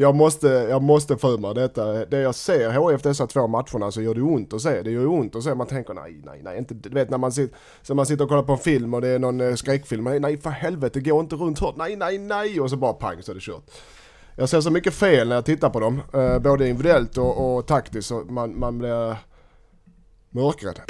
jag måste, jag måste få ur mig detta. Det jag ser HIF dessa två matcherna så gör det ont att se. Det gör ju ont att se. Man tänker nej, nej, nej. Inte, du vet när man, sitter, så man sitter och kollar på en film och det är någon eh, skräckfilm. Nej, nej för helvete, gå inte runt hårt, Nej, nej, nej. Och så bara pang så är det kört. Jag ser så mycket fel när jag tittar på dem. Eh, både individuellt och, och taktiskt. Så man, man blir mörkrädd.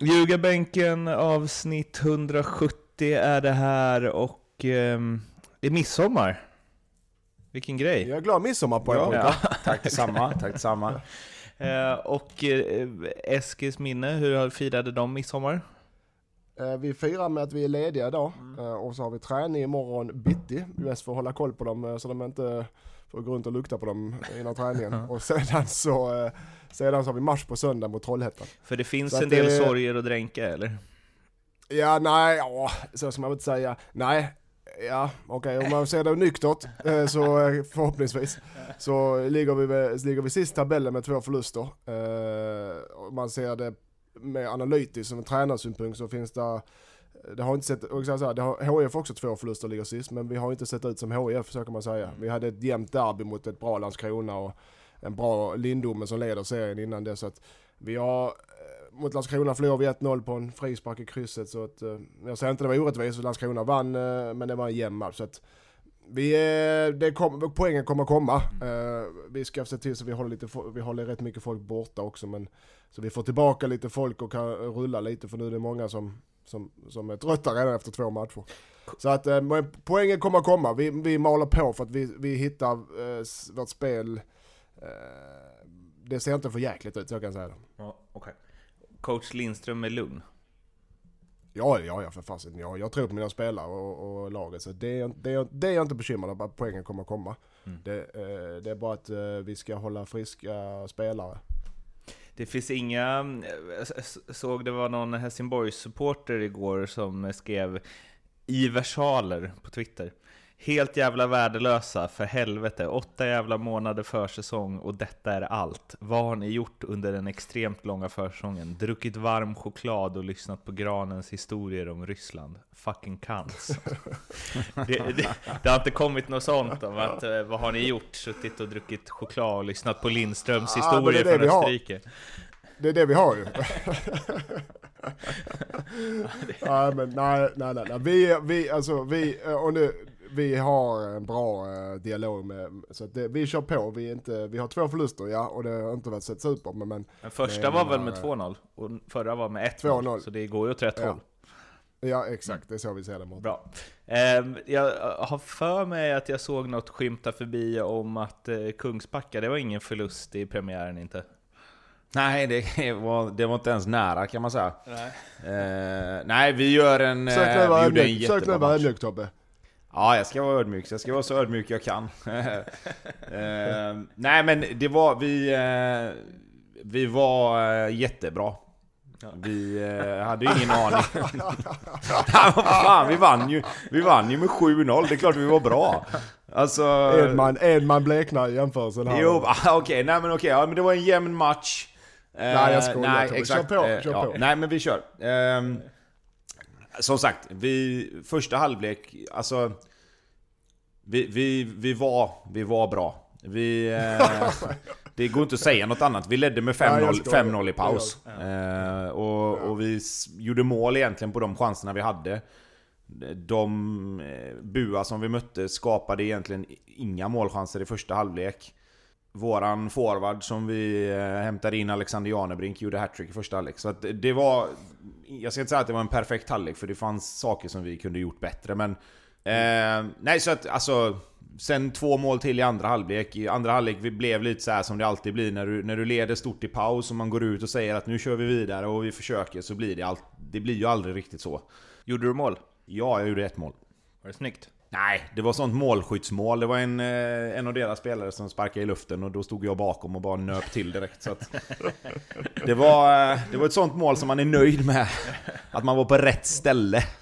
Ljugarbänken avsnitt 170 är det här och ehm, det är midsommar. Vilken grej! Jag är glad midsommar på er Ja, pojkar. tack detsamma, tack detsamma. Eh, och eh, Eskils minne, hur firade de midsommar? Eh, Vi firar med att vi är lediga idag eh, och så har vi träning imorgon bitti. Mest för att hålla koll på dem eh, så de inte får gå runt och lukta på dem innan träningen. och sedan så, eh, sedan så har vi match på söndag mot Trollhättan. För det finns Så en del det- sorger att dränka, eller? Ja, nej, ja, så ska man väl inte säga. Nej, ja, okej, om man ser det nyktert eh, så eh, förhoppningsvis så ligger vi, ligger vi sist i tabellen med två förluster. Om man ser det med analytiskt som en tränarsynpunkt så finns det det har inte sett, och så här, det har, HIF också två förluster ligger sist, men vi har inte sett ut som så kan man säga. Vi hade ett jämnt derby mot ett bra Landskrona och en bra Lindome som leder serien innan det. Så att vi har, eh, mot Landskrona förlorade vi 1-0 på en frispark i krysset. Så att, eh, jag säger inte det var orättvist, Landskrona vann, eh, men det var en jämn match. Så att, vi, det kom, poängen kommer komma. Eh, vi ska se till så vi håller, lite, vi håller rätt mycket folk borta också. Men, så vi får tillbaka lite folk och kan rulla lite, för nu är det många som, som, som är trötta redan efter två matcher. Så att eh, poängen kommer komma. Vi, vi maler på för att vi, vi hittar eh, vårt spel. Eh, det ser inte för jäkligt ut, så jag kan säga det. Ja, okay. Coach Lindström är lugn. Ja, ja, ja för fasen. Ja, jag tror på mina spelare och, och laget. Så det, är- det, det är jag inte bekymrad över, att poängen kommer komma. Mm. Det, eh, det är bara att eh, vi ska hålla friska spelare. Det finns inga... Eh, Jag såg det var någon Helsingborgs-supporter igår som skrev i versaler på Twitter. Helt jävla värdelösa, för helvete. Åtta jävla månader försäsong och detta är allt. Vad har ni gjort under den extremt långa försäsongen? Druckit varm choklad och lyssnat på Granens historier om Ryssland. Fucking cunts. det, det, det har inte kommit något sånt om att eh, vad har ni gjort? Suttit och druckit choklad och lyssnat på Lindströms historier det från. Österrike. Det är det vi har ju. nej, men nej, nej, nej, nej. Vi, vi, alltså vi, eh, och nu, vi har en bra eh, dialog med, så att det, vi kör på. Vi, är inte, vi har två förluster, ja, och det har inte varit sett super, men, men Den första var väl med 2-0 och förra var med 2-0. 1-0, så det går ju åt rätt Ja. håll. ja, exakt, det är så vi ser det mot. Bra. Ehm, jag har för mig att jag såg något skymta förbi om att eh, Kungsbacka, det var ingen förlust i premiären inte. Nej, det var, det var inte ens nära kan man säga. Nej. Eh, nej, vi gör en... Försök eh, ödmjuk, försök nu jättebra vara match. ödmjuk Tobbe. Ja, jag ska vara ödmjuk. Jag ska vara så ödmjuk jag kan. eh, nej, men det var... Vi, eh, vi var eh, jättebra. Vi eh, hade ju ingen aning. vad fan, vi vann ju, vi vann ju med 7-0. Det är klart vi var bra. Alltså... Edman, Edman bleknar i jämförelsen här. Jo, ah, okej, nej men okej, ja, men det var en jämn match. Eh, Nej, jag skojar, nej, exakt. Kör på, Eh, kör ja, på. Nej, men vi kör. Ehm, som sagt, vi, första halvlek, alltså... Vi, vi, vi, var, vi var bra. Vi, eh, det går inte att säga något annat. Vi ledde med Nej, jag 5-0 skojar. 5-0 i paus. Eh, och, och vi gjorde mål egentligen på de chanserna vi hade. De eh, bua som vi mötte skapade egentligen inga målchanser i första halvlek. Våran forward som vi eh, hämtade in, Alexander Janebrink, gjorde hattrick i första halvlek. Så att det var... Jag ska inte säga att det var en perfekt halvlek, för det fanns saker som vi kunde gjort bättre, men... Eh, nej, så att alltså... Sen två mål till i andra halvlek. I andra halvlek vi blev lite så här som det alltid blir när du, när du leder stort i paus och man går ut och säger att nu kör vi vidare och vi försöker, så blir det allt... Det blir ju aldrig riktigt så. Gjorde du mål? Ja, jag gjorde ett mål. Var det snyggt? Nej, det var sånt målskyttsmål. Det var en, eh, en av deras spelare som sparkade i luften och då stod jag bakom och bara nöp till direkt. Så att, det, var, eh, det var ett sånt mål som man är nöjd med. Att man var på rätt ställe.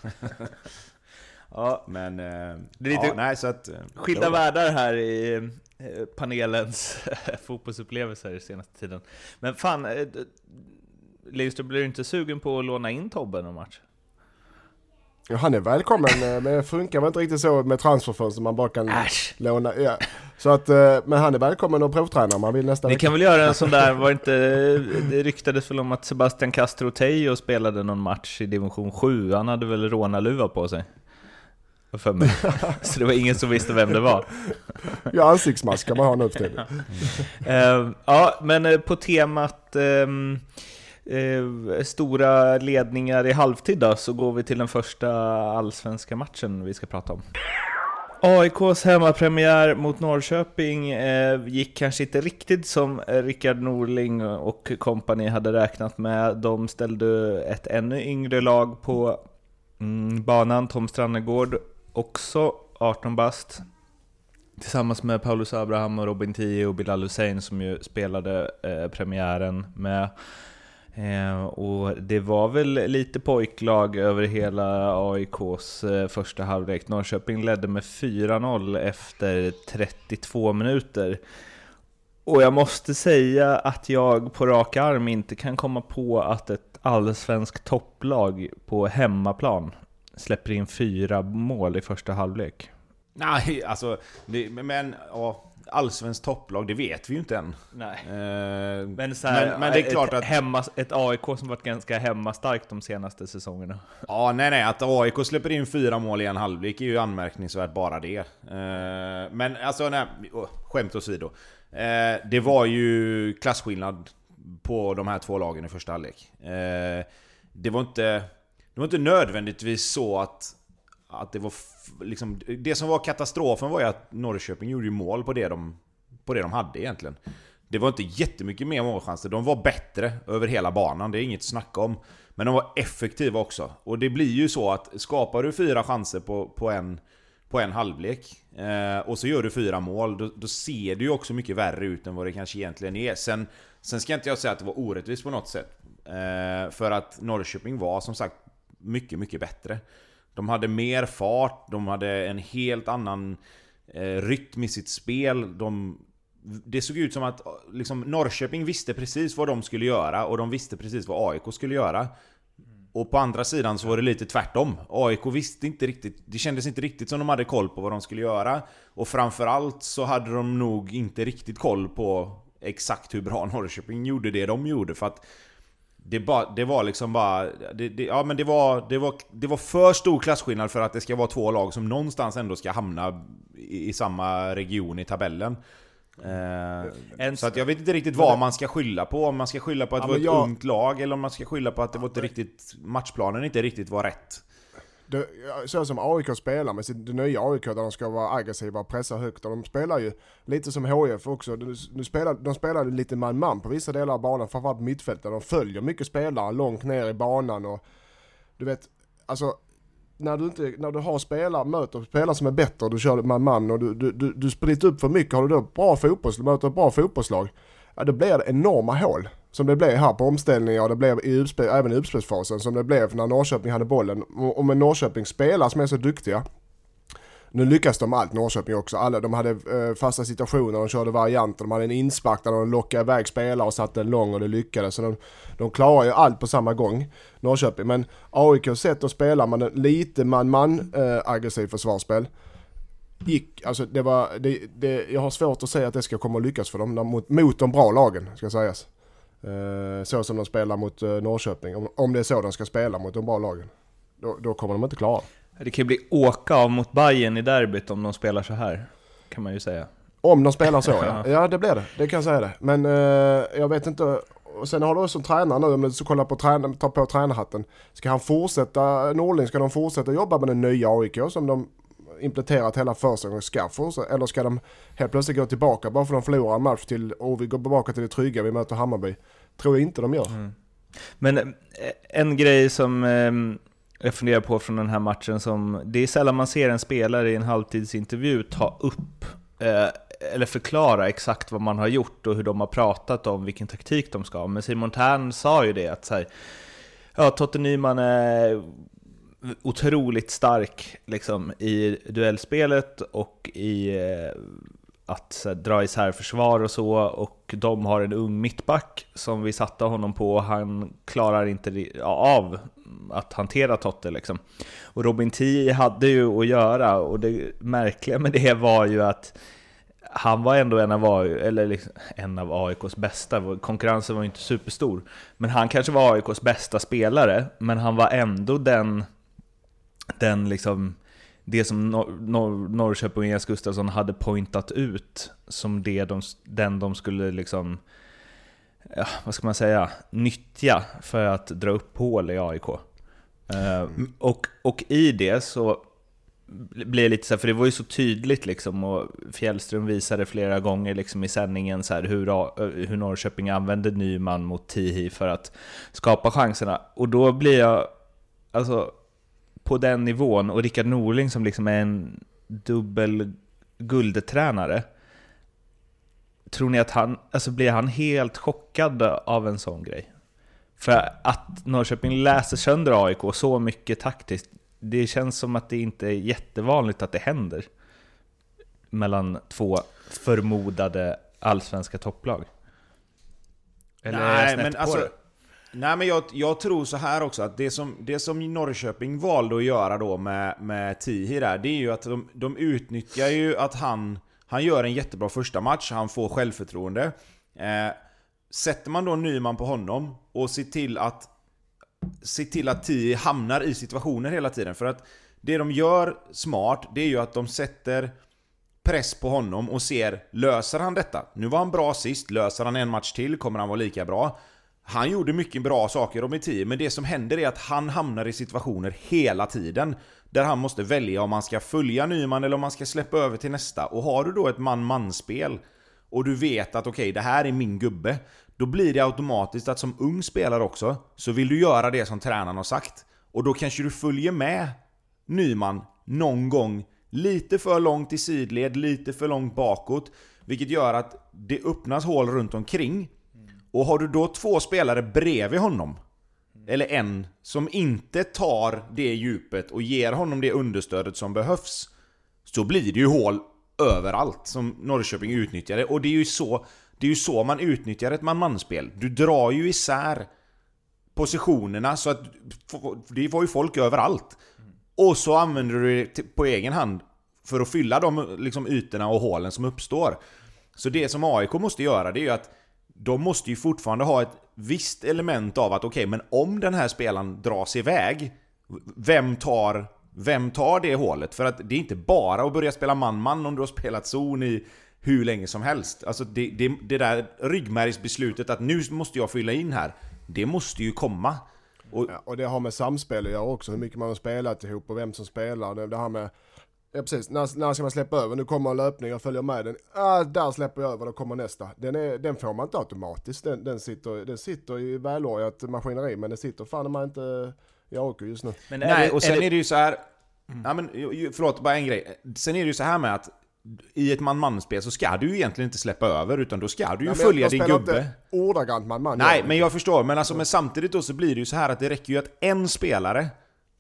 Ja, Men... eh, Det är lite ja, nej, så att... skilda världar här i panelens fotbollsupplevelser senaste tiden. Men fan, d- Linus, du blir inte sugen på att låna in Tobbe någon match? Ja, han är välkommen, eh, men det funkar väl inte riktigt så med transferfönster man bara kan Äsch! låna. Ja. Så att, eh, men han är välkommen och provträna om han vill nästa Ni vecka. kan väl göra en sån där, var det inte, det ryktades väl om att Sebastian Castro Tejo spelade någon match i division 7, han hade väl rånarluva på sig? För mig. Så det var ingen som visste vem det var. Ja, ansiktsmask kan man ha nu för tiden. Eh, ja, men på temat ehm, eh, stora ledningar i halvtid då, så går vi till den första allsvenska matchen vi ska prata om. AIKs hemmapremiär mot Norrköping eh, gick kanske inte riktigt som Rickard Norling och kompani hade räknat med. De ställde ett ännu yngre lag på mm, banan, Tom Strannegård, också 18 bast. Tillsammans med Paulus Abraham och Robin Tie och Bilal Hussein som ju spelade eh, premiären med. Eh, och det var väl lite pojklag över hela AIKs eh, första halvlek. Norrköping ledde med 4-0 efter 32 minuter. Och jag måste säga att jag på rak arm inte kan komma på att ett allsvenskt topplag på hemmaplan släpper in fyra mål i första halvlek. Nej, alltså... Det, men- men... Ja, allsvenskt topplag, det vet vi ju inte än. Nej. Eh, Men, så här, men, men det är klart ett, att... hemma, ett AIK som varit ganska hemmastarkt de senaste säsongerna. Ja, nej, nej. Att AIK släpper in fyra mål i en halvlek är ju anmärkningsvärt bara det. Eh, men alltså, nej, oh, skämt åsido. Eh, det var ju klasskillnad på de här två lagen i första halvlek. Eh, det var inte... Det var inte nödvändigtvis så att... Att det var... Liksom, det som var katastrofen var ju att Norrköping gjorde ju mål på det de, på det de hade egentligen. Det var inte jättemycket mer målchanser. De var bättre över hela banan, det är inget snack om. Men de var effektiva också. Och det blir ju så att skapar du fyra chanser på, på, en, på en halvlek eh, och så gör du fyra mål, då, då ser det ju också mycket värre ut än vad det kanske egentligen är. Sen, sen ska inte jag säga att det var orättvist på något sätt. Eh, för att Norrköping var som sagt mycket, mycket bättre. De hade mer fart, de hade en helt annan eh, rytm i sitt spel. De, det såg ut som att liksom, Norrköping visste precis vad de skulle göra och de visste precis vad AIK skulle göra. Och på andra sidan så var det lite tvärtom. AIK visste inte riktigt, det kändes inte riktigt som de hade koll på vad de skulle göra. Och framförallt så hade de nog inte riktigt koll på exakt hur bra Norrköping gjorde det de gjorde. För att det, bara, det var liksom bara... Det, det, ja men det var, det, var, det var för stor klasskillnad för att det ska vara två lag som någonstans ändå ska hamna i, i samma region i tabellen. Eh, så att jag vet inte riktigt vad man ska skylla på. Om man ska skylla på att Ja, det var ett jag- ungt lag eller om man ska skylla på att det var inte riktigt, matchplanen inte riktigt var rätt. Det, så som AIK spelar med sitt, det nya AIK där de ska vara aggressiva och pressa högt. Och de spelar ju lite som HIF också. De, de, spelar, de spelar lite man-man på vissa delar av banan, framförallt på mittfältet. De följer mycket spelare långt ner i banan och du vet, alltså när du, inte, när du har spelare, möter spelare som är bättre och du kör man-man och du, du, du, du spritter upp för mycket. Har du då bra fotbollslag, möter ett bra fotbollslag, ja då blir det enorma hål. Som det blev här på omställningar och det blev i uppspel, även i uppspelsfasen som det blev när Norrköping hade bollen. Och med Norrköping spelare som är så duktiga. Nu lyckas de allt Norrköping också. Alla, de hade eh, fasta situationer, de körde varianter, de hade en inspark där de lockade iväg spelare och satte en lång och det lyckades. Så de, de klarar ju allt på samma gång, Norrköping. Men AIKs sätt att spela man, lite man-man eh, aggressivt försvarsspel. Gick, alltså det var, det, det, jag har svårt att säga att det ska komma att lyckas för dem mot, mot de bra lagen, ska sägas. Eh, så som de spelar mot eh, Norrköping. Om, om det är så de ska spela mot de bra lagen. Då, då kommer de inte klara. Det kan ju bli åka av mot Bayern i derbyt om de spelar så här, kan man ju säga. Om de spelar så ja. Ja. Ja det blir det, det kan jag säga det. Men eh, jag vet inte. Och sen har du som tränare nu, om du ska kolla på träna, ta på tränarhatten. Ska han fortsätta, Norling, ska de fortsätta jobba med den nya AIK som de implementerat hela försäsongen? Eller ska de helt plötsligt gå tillbaka bara för att de förlorar en match till och vi går tillbaka till det trygga, vi möter Hammarby? Tror jag inte de gör. Mm. Men eh, en grej som eh, jag funderar på från den här matchen som, det är sällan man ser en spelare i en halvtidsintervju ta upp eh, eller förklara exakt vad man har gjort och hur de har pratat om vilken taktik de ska ha. Men Simon Tern sa ju det att så här, ja, Totte Nyman är otroligt stark liksom, i duellspelet och i eh, att så här, dra isär försvar och så, och de har en ung mittback som vi satte honom på, och han klarar inte av att hantera Totte liksom. Och Robin Tii hade ju att göra, och det märkliga med det var ju att han var ändå en av, AI, eller liksom, en av AIKs bästa, konkurrensen var ju inte superstor. Men han kanske var AIKs bästa spelare, men han var ändå den, den liksom, det som Nor Nor Norrköping och Jens Gustafsson hade pointat ut som det de, den de skulle liksom, ja, vad ska man säga, nyttja för att dra upp hål i AIK. Eh, och, och i det så blir det lite så här, för det var ju så tydligt liksom och Fjällström visade flera gånger liksom i sändningen så här hur, eh, hur Norrköping använde Nyman mot Tihi för att skapa chanserna. Och då blir jag, alltså på den nivån, och Rickard Norling som liksom är en dubbel guldtränare, tror ni att han, alltså blir han helt chockad av en sån grej? För att Norrköping läser sönder AIK så mycket taktiskt, det känns som att det inte är jättevanligt att det händer mellan två förmodade allsvenska topplag. Eller Nej, men alltså... det? Nej men jag, jag tror så här också att det som, det som Norrköping valde att göra då med, med Tihi där, det är ju att de, de utnyttjar ju att han, han gör en jättebra första match, han får självförtroende. Eh, sätter man då Nyman på honom och ser till att se till att Tihi hamnar i situationer hela tiden. För att det de gör smart, det är ju att de sätter press på honom och ser, löser han detta? Nu var han bra sist, löser han en match till kommer han vara lika bra. Han gjorde mycket bra saker om i 10, men det som händer är att han hamnar i situationer hela tiden där han måste välja om man ska följa Nyman eller om man ska släppa över till nästa. Och har du då ett man-man-spel och du vet att okej, det här är min gubbe. Då blir det automatiskt att som ung spelare också, så vill du göra det som tränaren har sagt. Och då kanske du följer med Nyman någon gång lite för långt i sidled, lite för långt bakåt. Vilket gör att det öppnas hål runt omkring. Och har du då två spelare bredvid honom, eller en, som inte tar det djupet och ger honom det understödet som behövs. Så blir det ju hål överallt som Norrköping utnyttjade. Och det är ju så, det är ju så man utnyttjar ett man-man-spel. Du drar ju isär positionerna så att det var ju folk överallt. Och så använder du det på egen hand för att fylla de liksom, ytorna och hålen som uppstår. Så det som AIK måste göra det är ju att de måste ju fortfarande ha ett visst element av att okej, men om den här spelaren dras iväg, vem tar, vem tar det hålet? För att det är inte bara att börja spela man-man om du har spelat zon i hur länge som helst. Alltså det, det, det där ryggmärgsbeslutet att nu måste jag fylla in här, det måste ju komma. Och, Ja, och det har med samspel att göra också, hur mycket man har spelat ihop och vem som spelar. Det, det här med, ja precis, när, när ska man släppa över? Nu kommer en löpning, jag följer med den. Ah, där släpper jag över, då kommer nästa. Den, är, den får man inte automatiskt, den, den, sitter, den sitter i välorgat maskineri, men den sitter fan man inte i AIK just nu. Nej, det- och sen är är det, det, ju så här. Ja, men, förlåt, bara en grej. Sen är det ju så här med att i ett man-man-spel så ska du ju egentligen inte släppa över, utan då ska du ju men följa jag din spelar gubbe. inte ordagrant man man. Nej, det. men jag förstår. Men, alltså, men samtidigt då så blir det ju så här att det räcker ju att en spelare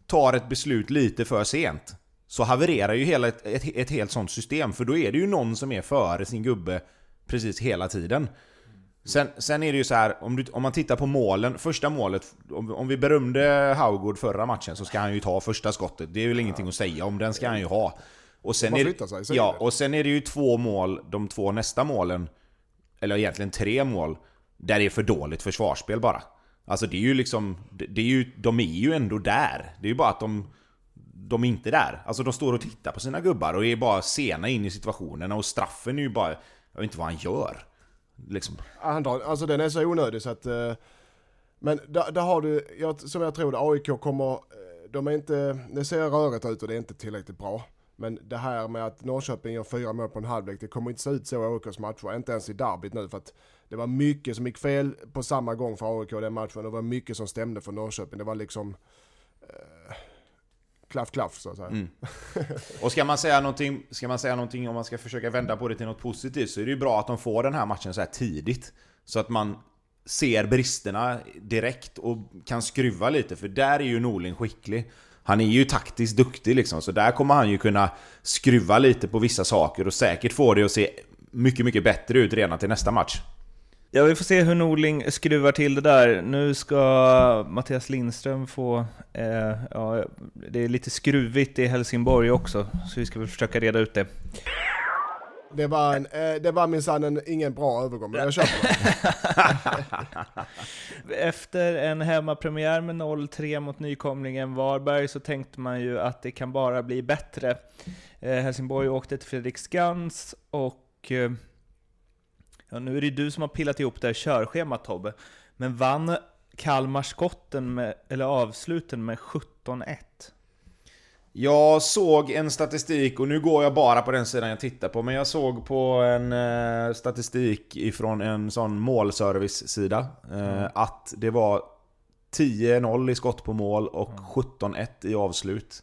tar ett beslut lite för sent. Så havererar ju hela ett, ett, ett helt sånt system, för då är det ju någon som är före sin gubbe precis hela tiden. Sen, sen är det ju så här, om, du, om man tittar på målen, första målet, om, om vi berömde Haugård förra matchen så ska han ju ta första skottet. Det är väl ingenting att säga om, den ska han ju ha. Och sen, är, sig, ja, det. och sen är det ju två mål, de två nästa målen, eller egentligen tre mål, där det är för dåligt försvarsspel bara. Alltså det är ju liksom, det är ju, de är ju ändå där. Det är ju bara att de, de är inte där. Alltså de står och tittar på sina gubbar och är bara sena in i situationerna och straffen är ju bara, jag vet inte vad han gör. Liksom. Han drar, alltså den är så onödig så att... Eh, men där, där har du, jag, som jag tror det, AIK kommer, eh, de är inte, det ser rörigt ut och det är inte tillräckligt bra. Men det här med att Norrköping gör fyra mål på en halvlek, det kommer inte se ut så i AIKs matcher, inte ens i derbyt nu för att det var mycket som gick fel på samma gång för AIK i den matchen det var mycket som stämde för Norrköping. Det var liksom eh, klaff klaff så att säga. Mm. Och ska man, säga någonting, ska man säga någonting om man ska försöka vända på det till något positivt så är det ju bra att de får den här matchen så här tidigt. Så att man ser bristerna direkt och kan skruva lite, för där är ju Norling skicklig. Han är ju taktiskt duktig liksom, så där kommer han ju kunna skruva lite på vissa saker och säkert få det att se mycket, mycket bättre ut redan till nästa match. Ja, vi får se hur Norling skruvar till det där. Nu ska Mattias Lindström få... Eh, ja, det är lite skruvigt i Helsingborg också, så vi ska väl försöka reda ut det. Det var, en, eh, det var minsann en, ingen bra övergång, men jag köper det. Efter en hemmapremiär med 0-3 mot nykomlingen Varberg så tänkte man ju att det kan bara bli bättre. Eh, Helsingborg åkte till Fredriksskans och eh, Ja, nu är det du som har pillat ihop det här körschemat Tobbe, men vann Kalmar skotten med, eller avsluten med 17-1? Jag såg en statistik, och nu går jag bara på den sidan jag tittar på, men jag såg på en eh, statistik ifrån en sån målservice-sida eh, mm. att det var 10-0 i skott på mål och 17-1 i avslut.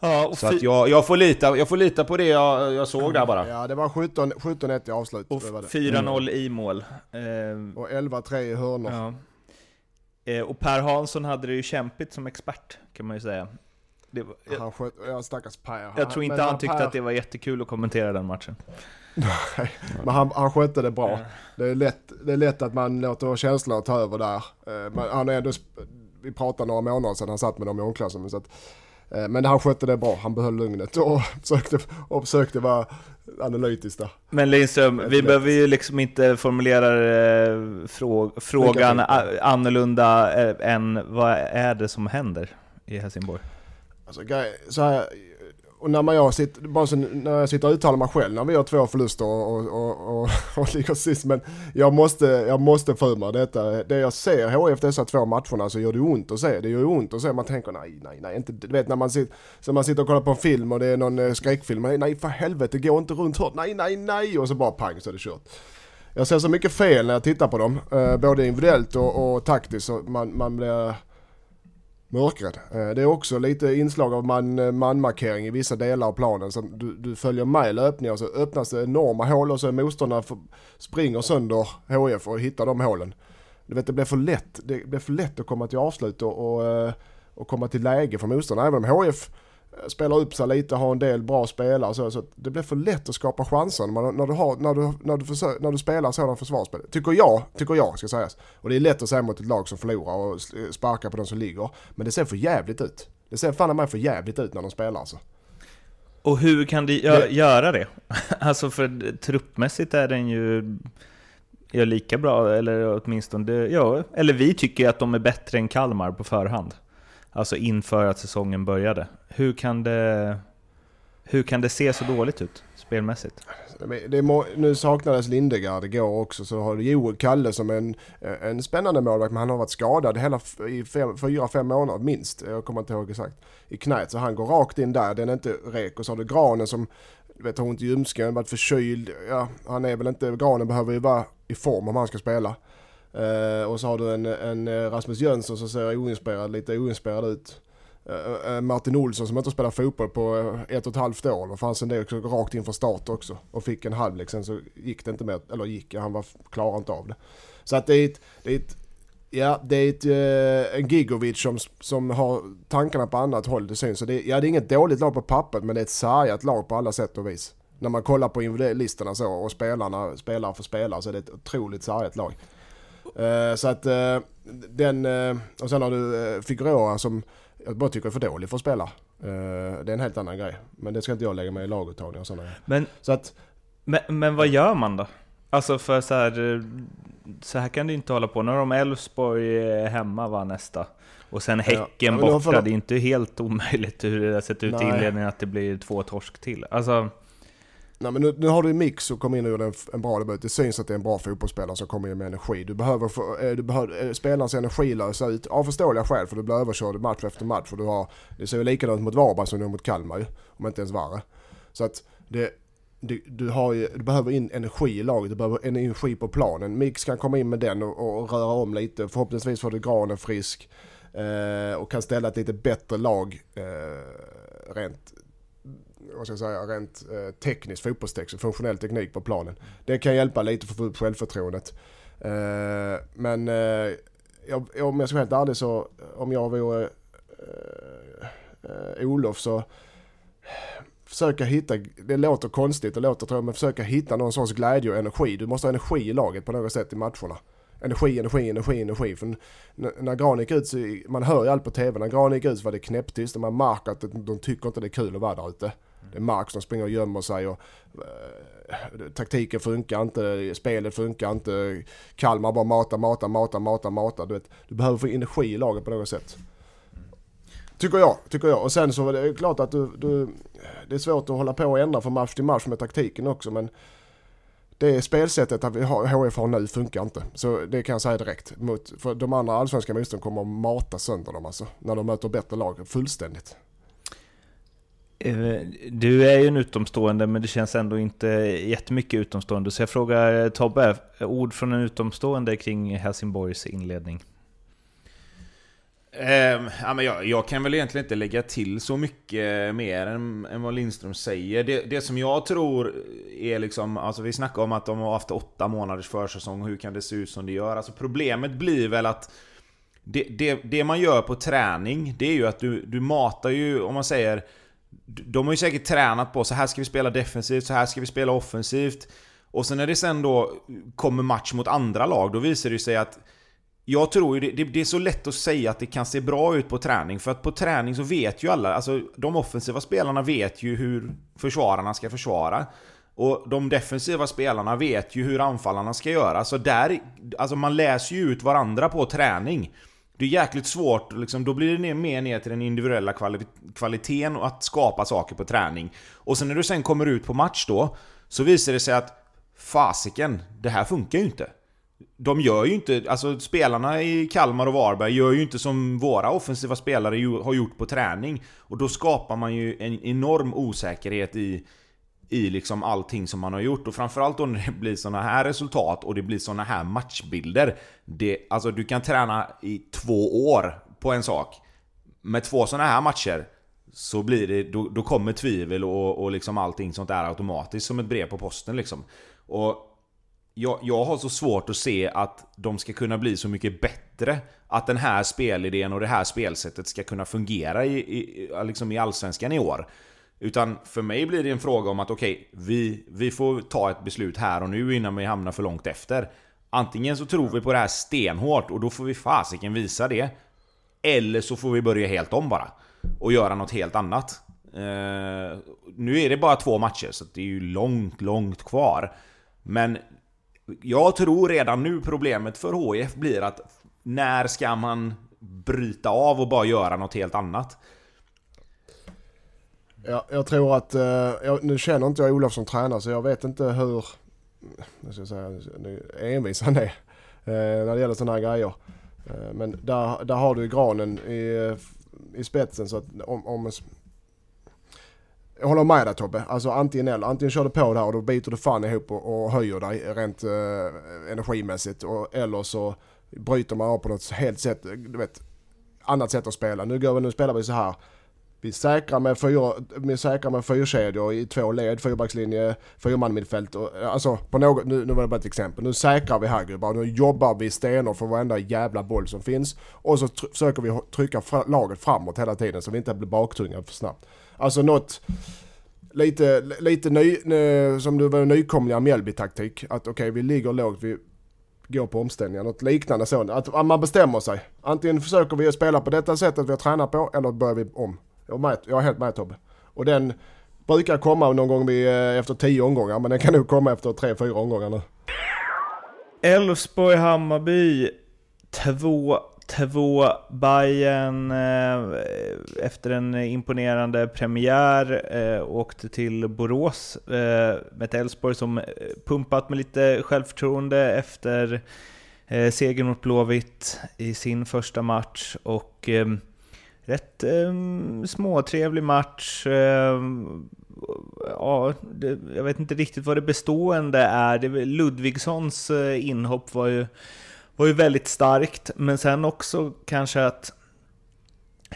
Ja, så att jag, jag, får lita, jag får lita på det jag, jag såg där bara. Ja, det var 17-1 i avslut. Och 4-0 mm. i mål. Eh, och 11-3 i hörnor. Ja. Eh, och Per Hansson hade det ju kämpigt som expert, kan man ju säga. Det var, jag, han sköt, ja, stackars Per. Jag tror inte han, han tyckte per... att det var jättekul att kommentera den matchen. Nej, men han, han skötte det bra. Det är, lätt, det är lätt att man låter känslorna ta över där. Eh, men han är ändå, vi pratade några månader sedan han satt med dem i omklädningsrummet. Men han skötte det bra, han behöll lugnet och försökte, och försökte vara analytisk där. Men Lindström, vi behöver ju liksom inte formulera eh, frågan annorlunda eh, än vad är det som händer i Helsingborg? Alltså, så här, och när, man jag sitter, bara så, när jag sitter och uttalar mig själv när vi har två förluster och, och, och, och, och ligger sist. Men jag måste, jag måste få mig detta. Det jag ser HF dessa två matcherna så gör det ont att se. Det gör ont att se. Man tänker nej, nej, nej. Inte, du vet när man, sitter, så man sitter och kollar på en film och det är någon eh, skräckfilm. Nej, nej för helvete, gå inte runt hörnet. Nej, nej, nej. Och så bara pang så är det kört. Jag ser så mycket fel när jag tittar på dem. Eh, både individuellt och, och taktiskt. Så man, man blir mörkrädd. Eh, det är också lite inslag av man, eh, manmarkering i vissa delar av planen. Så du, du följer med löpningar och så öppnas det enorma hål och så är motståndarna springer sönder HF och hittar de hålen. Du vet det blir för lätt, det blir för lätt att komma till avslut och, och, eh, och komma till läge för motståndarna. Även om HF spelar upp sig lite, har en del bra spelare så, så det blir för lätt att skapa chanser när, när, du, har, när, du, när, du, försöker, när du spelar sådan försvarsspel. Tycker jag, tycker jag ska sägas. Och det är lätt att säga mot ett lag som förlorar och sparkar på de som ligger. Men det ser för jävligt ut. Det ser fan mig för jävligt ut när de spelar alltså. Och hur kan de gö det... göra det? alltså för truppmässigt är den ju ja, lika bra, eller åtminstone, ja, eller vi tycker att de är bättre än Kalmar på förhand. Alltså inför att säsongen började. Hur kan det, hur kan det se så dåligt ut spelmässigt? Det är, nu saknades Lindegard igår också så har Joel Kalle som en, en spännande målvakt men han har varit skadad hela i fem, fyra, fem månader minst. Jag kommer inte ihåg exakt. I knät så han går rakt in där. Den är inte rek och så har du Granen som vet, har ont i ljumsken, varit förkyld. Ja, han är väl inte, Granen behöver ju vara i form om han ska spela. Uh, och så har du en, en eh, Rasmus Jönsson som ser oinspirerad, lite oinspirerad ut. Uh, Martin Olsson som inte spelat fotboll på ett och ett halvt år. Det fanns en del också rakt inför start också. Och fick en halvlek sen så gick det inte mer, eller gick, han var, klarade inte av det. Så att det är ett, det är ett Ja, det är ett, en Gigovic som, som har tankarna på annat håll, det syns. Så det, ja, det är inget dåligt lag på pappret, men det är ett sargat lag på alla sätt och vis. När man kollar på listorna så och spelarna, spelare för spelare, så är det ett otroligt sargat lag. Uh, så att uh, den, uh, och sen har du Figueroa som jag bara tycker är för dålig för att spela. det är en helt annan grej. Men det ska inte jag lägga mig i laguttagning och sådana men, så att, men, men vad gör man då? Alltså för så här, så här kan det inte hålla på. Nu har de Elfsborg hemma va nästa. Och sen Häcken ja, borta. Det är inte helt omöjligt hur det har sett ut Nej. i inledningen att det blir två torsk till. Alltså, Nej men nu, nu har du mix och kom in och gjorde en, en bra debut. Det syns att det är en bra fotbollsspelare som kommer in med energi. Du behöver, få, eh, du behöver eh, spelarens energi lösa ut av förståeliga skäl för du blir överkörd match efter match. För du har, det ser ju likadant mot Varberg som det är mot Kalmar ju. om inte ens värre. Så att det, du, du, har ju, du behöver in energi i laget, du behöver energi på planen. Mix kan komma in med den och, och röra om lite. Förhoppningsvis får du Granen frisk eh, och kan ställa ett lite bättre lag eh, rent vad ska jag säga, rent eh, tekniskt, fotbollstekniskt, funktionell teknik på planen. Det kan hjälpa lite för att få upp självförtroendet. Eh, men eh, jag, om jag ska vara helt ärlig så, om jag vore eh, eh, Olof så försöka hitta, det låter konstigt, det låter tror jag, men försöka hitta någon sorts glädje och energi. Du måste ha energi i laget på något sätt i matcherna. Energi, energi, energi, energi. För när Gran gick ut så, man hör ju allt på tv, när Gran gick ut så var det knäpptyst och man märker att de tycker inte det är kul att vara där ute. Det är Mark som springer och gömmer sig och eh, taktiken funkar inte, spelet funkar inte. Kalmar bara mata, mata, mata, mata, mata. Du, vet, du behöver få energi i laget på något sätt. Tycker jag, tycker jag. Och sen så är det klart att du, du, det är svårt att hålla på och ändra från match till match med taktiken också men det spelsättet att vi har, HF har nu funkar inte. Så det kan jag säga direkt. Mot, för de andra allsvenska motståndarna kommer att mata sönder dem alltså. När de möter bättre lag, fullständigt. Eh, du är ju en utomstående men det känns ändå inte jättemycket utomstående. Så jag frågar eh, Tobbe, eh, ord från en utomstående kring Helsingborgs inledning? Eh, ja, men jag, jag, kan väl egentligen inte lägga till så mycket mer än, än vad Lindström säger. Det, det, som jag tror är liksom, alltså vi snackar om att de har haft åtta månaders försäsong, hur kan det se ut som det gör? Alltså problemet blir väl att det, det, det man gör på träning, det är ju att du, du matar ju, om man säger de har ju säkert tränat på så här ska vi spela defensivt, så här ska vi spela offensivt. Och sen när det sen då kommer match mot andra lag, då visar det sig att jag tror ju det, det, är så lätt att säga att det kan se bra ut på träning, för att på träning så vet ju alla, alltså de offensiva spelarna vet ju hur försvararna ska försvara. Och de defensiva spelarna vet ju hur anfallarna ska göra, så där, alltså man läser ju ut varandra på träning. Det är jäkligt svårt, liksom, då blir det mer ner till den individuella kvali kvaliteten och att skapa saker på träning. Och sen när du sen kommer ut på match då, så visar det sig att fasiken, det här funkar ju inte. De gör ju inte, alltså spelarna i Kalmar och Varberg gör ju inte som våra offensiva spelare har gjort på träning. Och då skapar man ju en enorm osäkerhet i, i liksom allting som man har gjort. Och framförallt då när det blir såna här resultat och det blir såna här matchbilder. Det, alltså du kan träna i två år på en sak. Med två såna här matcher så blir det, då, då kommer tvivel och, och liksom allting sånt där automatiskt som ett brev på posten liksom. Och jag, jag har så svårt att se att de ska kunna bli så mycket bättre. Att den här spelidén och det här spelsättet ska kunna fungera i, i, liksom i Allsvenskan i år. Utan för mig blir det en fråga om att okej, okay, vi, vi får ta ett beslut här och nu innan vi hamnar för långt efter. Antingen så tror vi på det här stenhårt och då får vi fasiken visa det. Eller så får vi börja helt om bara. Och göra något helt annat. Uh, nu är det bara två matcher så det är ju långt, långt kvar. Men jag tror redan nu problemet för HIF blir att när ska man bryta av och bara göra något helt annat? Ja, jag tror att, eh, jag, nu känner inte jag Olof som tränare så jag vet inte hur, jag ska säga, envis han är eh, när det gäller sådana här grejer. Eh, men där, där har du granen i, i spetsen så att om, om jag håller med dig Tobbe. Alltså antingen eller. Antingen kör du på där och då biter du fan ihop och, och höjer dig rent eh, energimässigt. Och, eller så bryter man av på något helt sätt, du vet, annat sätt att spela. Nu, går vi, nu spelar vi så här. Vi säkrar med, fyra, vi säkrar med fyrkedjor i två led, fyrbackslinje, fyrman och Alltså på något, nu, nu var det bara ett exempel. Nu säkrar vi här gubbar. Nu jobbar vi stenhårt för varenda jävla boll som finns. Och så försöker vi trycka fra, laget framåt hela tiden så vi inte blir baktungade för snabbt. Alltså något lite, lite ny, som du var nykomlingar Mjällby-taktik. Att okej, okay, vi ligger lågt, vi går på omställningar. Något liknande sånt. Att man bestämmer sig. Antingen försöker vi spela på detta sättet vi har tränat på eller börjar vi om. Jag är, med, jag är helt med Tobbe. Och den brukar komma någon gång vid, eh, efter tio omgångar, men den kan nog komma efter tre, fyra omgångar nu. Elfsborg-Hammarby 2 2 Bayern eh, efter en imponerande premiär eh, åkte till Borås eh, med ett Elfsborg som eh, pumpat med lite självförtroende efter eh, segern mot Blåvitt i sin första match och ehm, rätt eh, småtrevlig match. Eh, ja, det, jag vet inte riktigt vad det bestående är. Det, Ludvigssons eh, inhopp var ju, var ju väldigt starkt, men sen också kanske att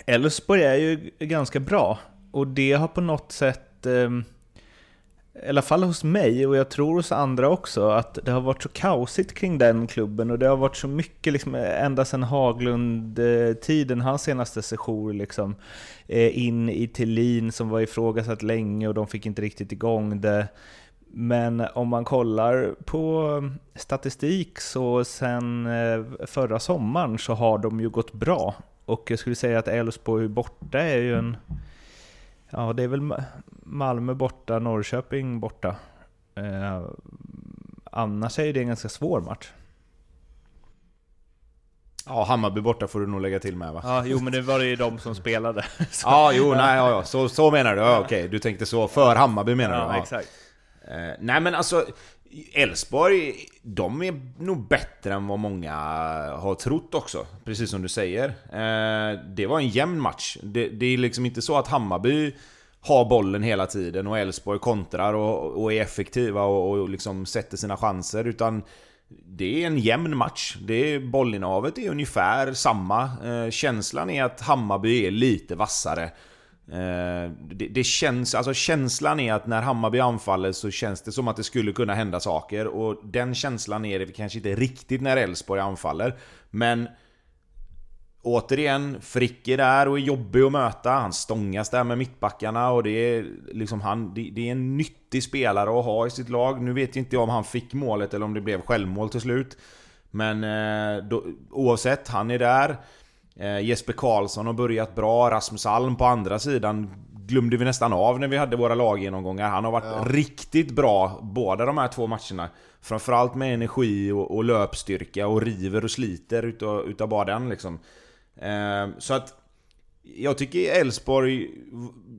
Elfsborg är ju ganska bra och det har på något sätt eh, i alla fall hos mig och jag tror hos andra också, att det har varit så kaosigt kring den klubben och det har varit så mycket liksom, ända sedan Haglund-tiden, hans senaste session liksom, eh, in i Tillin som var ifrågasatt länge och de fick inte riktigt igång det. Men om man kollar på statistik så sen eh, förra sommaren så har de ju gått bra. Och jag skulle säga att Elfsborg borta är ju en Ja, det är väl Malmö borta, Norrköping borta. Eh, annars är det en ganska svår match. Ja, Hammarby borta får du nog lägga till med va? Ja, jo men det var ju de som spelade. Så. Ja, jo, nej, ja, ja. Så, så menar du? Ja, okej, du tänkte så. För Hammarby menar ja, du? Ja, exakt. Eh, nej men alltså, Elfsborg, de är nog bättre än vad många har trott också. Precis som du säger. Eh, det var en jämn match. Det, det, är liksom inte så att Hammarby har bollen hela tiden och Elfsborg kontrar och, och, är effektiva och, och liksom sätter sina chanser. Utan det är en jämn match. Det är, bollinnehavet är ungefär samma. Eh, känslan är att Hammarby är lite vassare. Eh, det, det, känns, alltså känslan är att när Hammarby anfaller så känns det som att det skulle kunna hända saker och den känslan är det kanske inte riktigt när Elfsborg anfaller. Men Återigen, Frick är där och är jobbig att möta. Han stångas där med mittbackarna och det är liksom han... Det, det är en nyttig spelare att ha i sitt lag. Nu vet jag inte om han fick målet eller om det blev självmål till slut. Men eh, då, oavsett, han är där. Eh, Jesper Karlsson har börjat bra, Rasmus Alm på andra sidan glömde vi nästan av när vi hade våra laggenomgångar. Han har varit ja. riktigt bra båda de här två matcherna. Framförallt med energi och, och löpstyrka och river och sliter utav, utav bara den liksom. Eh, så att jag tycker Elfsborg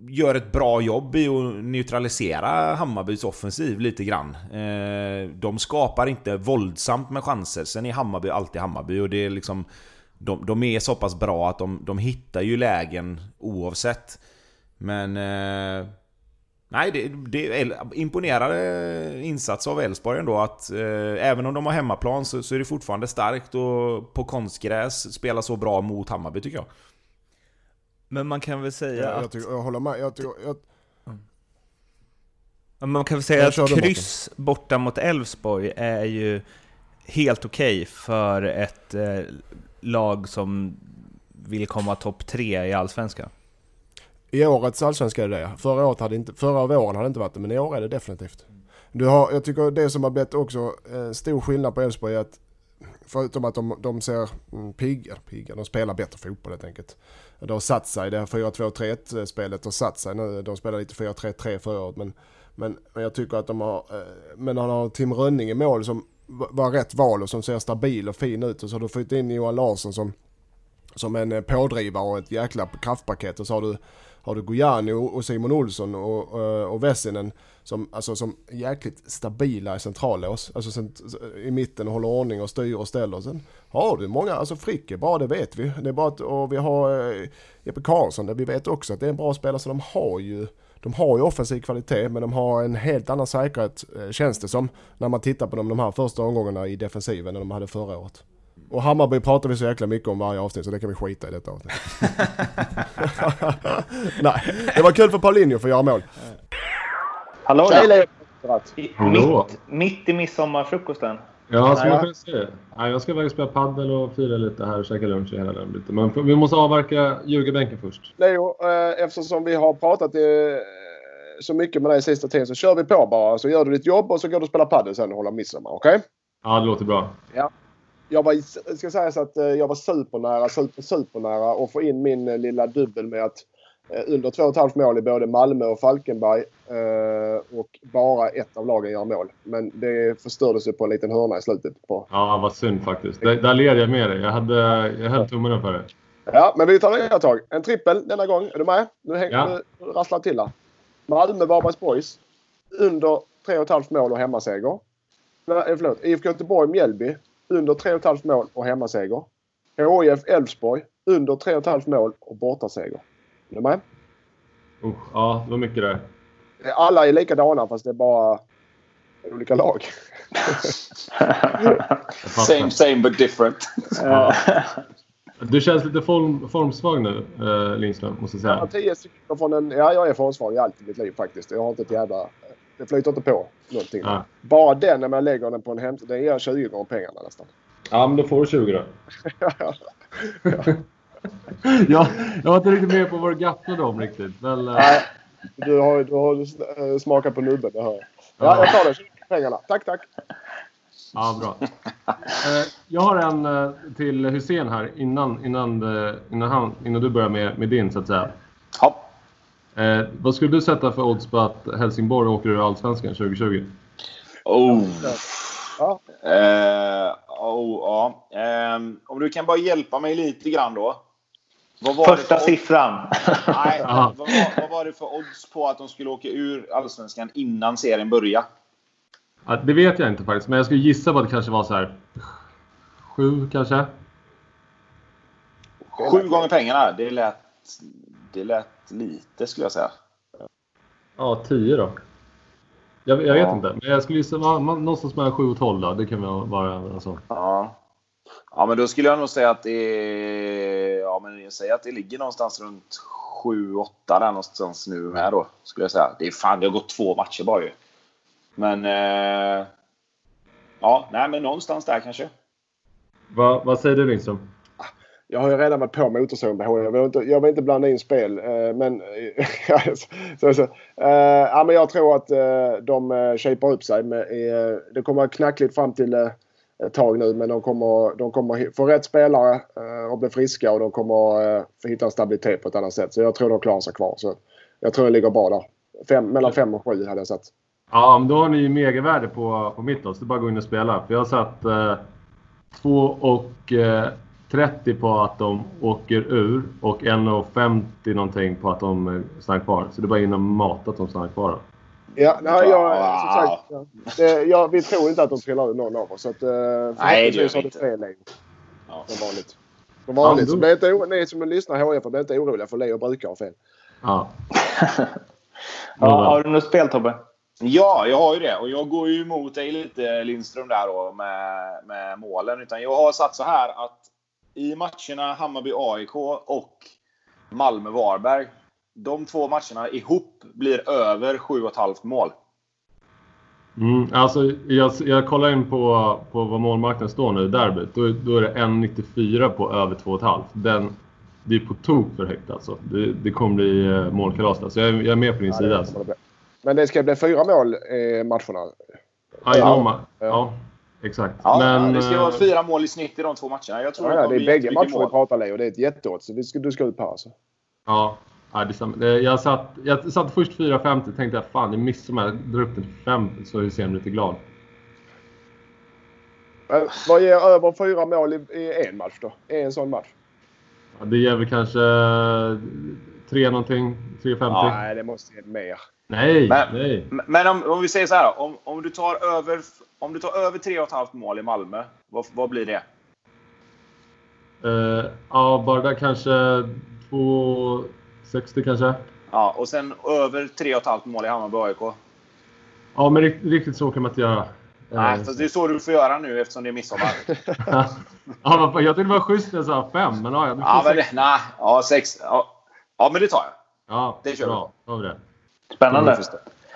gör ett bra jobb i att neutralisera Hammarbys offensiv lite grann. Eh, de skapar inte våldsamt med chanser. Sen är Hammarby alltid Hammarby och det är liksom de, de är så pass bra att de, de hittar ju lägen oavsett. Men... Eh, nej, det, det är imponerande insats av Elfsborg ändå att eh, även om de har hemmaplan så, så, är det fortfarande starkt och på konstgräs spela så bra mot Hammarby tycker jag. Men man kan väl säga ja, att... Jag, tycker, jag håller med. Jag tycker, jag... Man kan väl säga att kryss borta mot Elfsborg är ju helt okej okay för ett eh, lag som vill komma topp tre i Allsvenskan? I årets allsvenska är det det. Förra, året hade inte, förra våren hade det inte varit det, men i år är det definitivt. Du har, jag tycker det som har blivit också eh, stor skillnad på Elfsborg är att förutom att de, de ser mm, pigga, pigga, de spelar bättre fotboll helt enkelt. Det har satt sig, det här 4-2-3-1 spelet har satt sig nu. De spelade lite 4-3-3 förra året men, men, men jag tycker att de har, eh, men han har Tim Rönning i mål som var rätt val och som ser stabil och fin ut. Och så har du fått in Johan Larsson som, som en eh, pådrivare och ett jäkla kraftpaket. Och så har du, har du Gojani och Simon Olsson och, och, och Vessinen som, alltså, som jäkligt stabila i centrallås. Alltså cent, i mitten och håller ordning och styr och ställer. Sen har du många, alltså Frick är bra, det vet vi. Det är bara att, och vi har eh, Jeppe Karlsson, där vi vet också att det är en bra spelare så de har ju de har ju offensiv kvalitet men de har en helt annan säkerhet eh, känns det som när man tittar på dem de här första omgångarna i defensiven än de hade förra året. Och Hammarby pratar vi så jäkla mycket om varje avsnitt så det kan vi skita i detta avsnitt. Nej, det var kul för Paulinho för att göra mål. Hallå där! Mitt, mitt i midsommarfrukosten. Ja, som man kan se. jag ska iväg och spela padel och fira lite här och käka lunch i hela den biten. Men vi måste avverka Ljugarbänken först. Leo, eh, eftersom vi har pratat eh, så mycket med dig sista tiden så kör vi på bara. Så gör du ditt jobb och så går du och spelar padel sen och håller midsommar. Okej? Okay? Ja, det låter bra. Ja. Jag var, ska säga så att eh, jag var supernära, super, supernära att få in min lilla dubbel med att under 2,5 mål i både Malmö och Falkenberg. Eh, och bara ett av lagen gör mål. Men det förstördes ju på en liten hörna i slutet. På. Ja, vad synd faktiskt. Där, där led jag med dig. Jag, hade, jag höll tummen upp för det. Ja, men vi tar nya tag. En trippel denna gång. Är du med? Nu, häng, ja. nu rasslar till här. Malmö Varbergs Boys. Under 3,5 mål och hemmaseger. Nej, eh, förlåt. IFK Göteborg Mjällby. Under 3,5 mål och hemmaseger. HIF Elfsborg. Under 3,5 mål och bortaseger. Är du med? Uh, ja, det var mycket där. Alla är likadana fast det är bara olika lag. same same but different. Ja. Du känns lite form, formsvag nu, eh, Lindström, måste jag säga. Ja, tio sekunder från en... Ja, jag är formsvag i allt i mitt liv faktiskt. Jag har inte ett jävla... Det flyter inte på någonting. Ja. Bara den när man lägger den på en hemsida, den ger 20 gånger pengarna nästan. Ja, men då får du 20 då. ja, jag var inte riktigt med på vad du gafflade om riktigt. Men, eh, Nej, du har, du har eh, smakat på nubben, det hör jag. Ja, jag tar det. 20 pengarna. Tack, tack. Ja, bra. Eh, jag har en eh, till Hussein här innan, innan, eh, innan, han, innan du börjar med, med din så att säga. Ja. Eh, vad skulle du sätta för odds på att Helsingborg åker ur Allsvenskan 2020? Oh. Ja. Eh, oh, ja. Ehm, om du kan bara hjälpa mig lite grann då. Vad var Första för siffran. Nej, vad, var, vad var det för odds på att de skulle åka ur Allsvenskan innan serien började? Ja, det vet jag inte faktiskt, men jag skulle gissa på att det kanske var så här sju kanske. Sju gånger pengarna. Det lät, det lät lite skulle jag säga. Ja, tio då. Jag, jag vet Ja. inte, men jag skulle gissa någonstans mellan sju och tolv då. Det kan vara alltså. Ja. Ja, men då skulle jag nog säga att det är... Ja, men jag säger att det ligger någonstans runt 7-8 där någonstans nu med då. Skulle jag säga. Det är fan, det har gått två matcher bara ju. Men... Eh, ja, nej men någonstans där kanske. Va, vad säger du Lindström? Jag har ju redan varit på motorsågen på Jag vill inte, jag vill inte blanda in spel. eh, Men, så, så, eh, ja, men jag tror att eh, de shapar upp sig. Med, det kommer vara knackligt fram till ett tag nu. Men de kommer, de kommer få rätt spelare eh, och bli friska. Och de kommer få hitta en stabilitet på ett annat sätt. Så jag tror de klarar sig kvar. Så jag tror det ligger bra där. Fem, mellan fem och sju hade jag satt. Ja, men då har ni ju megavärde på, på mitt odds. Det är bara att gå in och spela. För jag har satt eh, 2 och eh, 30 på att de åker ur och 1,50 någonting på att de eh, stannar kvar. Så det är bara in och mata att de stannar kvar. Då. Ja, nej, jag, Wow. som sagt, ja. det, jag, vi tror inte att de trillar ur någon av oss. Så att, eh, Nej, det gör förhoppningsvis vi har du inte. fel Leo. Ja. Som vanligt. Som vanligt. Ja, så då- bli inte, ni som lyssnar HF, bli inte oroliga för Leo brukar ha fel. Ja. Ja, har du något spel Tobbe? Ja, jag har ju det. Och jag går ju emot dig lite Lindström där då med, med målen. Utan jag har satt så här att i matcherna Hammarby-AIK och Malmö-Varberg. De två matcherna ihop blir över 7,5 mål. Mm, alltså, jag, jag kollar in på, på vad målmarknaden står nu i derbyt. Då, då är det 1,94 på över 2,5. Den, det är på tok för högt alltså. Det, det kommer bli eh, målkalas där. Så jag, är- jag är med på din Ja, sida. det Alltså. Men det ska bli fyra mål i matcherna. Ja, i Ja. ja, exakt. Ja, Men, det ska eh, vara fyra mål i snitt i de två matcherna. Jag tror Ja, det det är bägge jättemycket matcher vi pratar Leo. Det är ett jätteodds. så vi ska- Du ska upp här alltså. Ja, ja det Jag satt, jag satt först 4,50 tänkte jag fan, det missar mig. Jag drar upp den till 5 så Hysén lite glad. Men Vad ger över fyra mål i, i en match då? I en sån match? Ja, det ger väl kanske 3 någonting, 3,50. Nej, det måste ge mer. Nej, Men- nej. Men om, om vi säger så här. Om, om, du tar över, om du tar över 3,5 mål i Malmö. Vad, vad blir det? Eh, ja, bara där kanske 2,60 kanske. Ja, och sen över 3,5 mål i Hammarby AIK. Ja, men rikt, riktigt så kan man inte göra. Eh, Nej, fast det är så du får göra nu eftersom det är midsommar. ja, jag tyckte det var schysst när jag sa 5, men ja, får ja, men sex. det, nej. Ja, sex. Ja. ja, men det tar jag. Ja, det kör vi bra. Då har vi det. Spännande.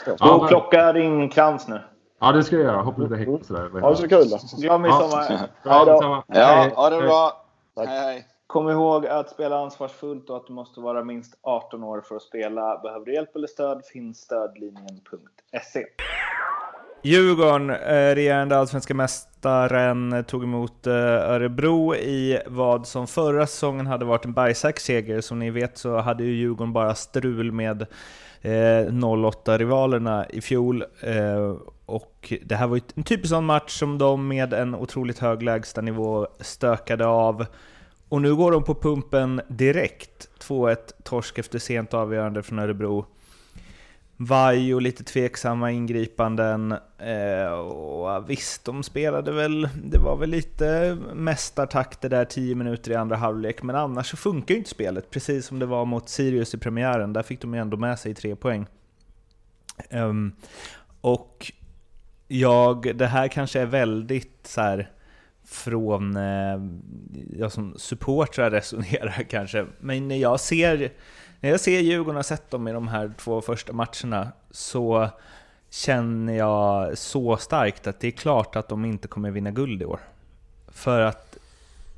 Gå Ja, och men- plocka din krans nu. Ja, det ska jag göra. Hoppa lite häck och sådär. Ha det så kul då. Glad midsommar. Då. Ja, Hej. ja det Hej. bra. Tack. Hej, hej. Kom ihåg att spela ansvarsfullt och att du måste vara minst 18 år för att spela. Behöver du hjälp eller stöd finns stödlinjen.se. Djurgården, eh, regerande allsvenska mästaren, tog emot eh, Örebro i vad som förra säsongen hade varit en bergsäker seger. Som ni vet så hade ju Djurgården bara strul med eh, 08-rivalerna i fjol. Och det här var ju en typisk sån match som de med en otroligt hög lägstanivå stökade av. Och nu går de på pumpen direkt. 2-1 torsk efter sent avgörande från Örebro. Vaj och lite tveksamma ingripanden. Eh, och visst, de spelade väl, det var väl lite mästartakter där 10 minuter i andra halvlek, men annars så funkar ju inte spelet, precis som det var mot Sirius i premiären. Där fick de ju ändå med sig tre poäng. Ehm, och jag, det här kanske är väldigt så här från, eh, jag som supportrar resonerar kanske, men när jag ser när jag ser Djurgården och har sett dem i de här två första matcherna så känner jag så starkt att det är klart att de inte kommer vinna guld i år. För att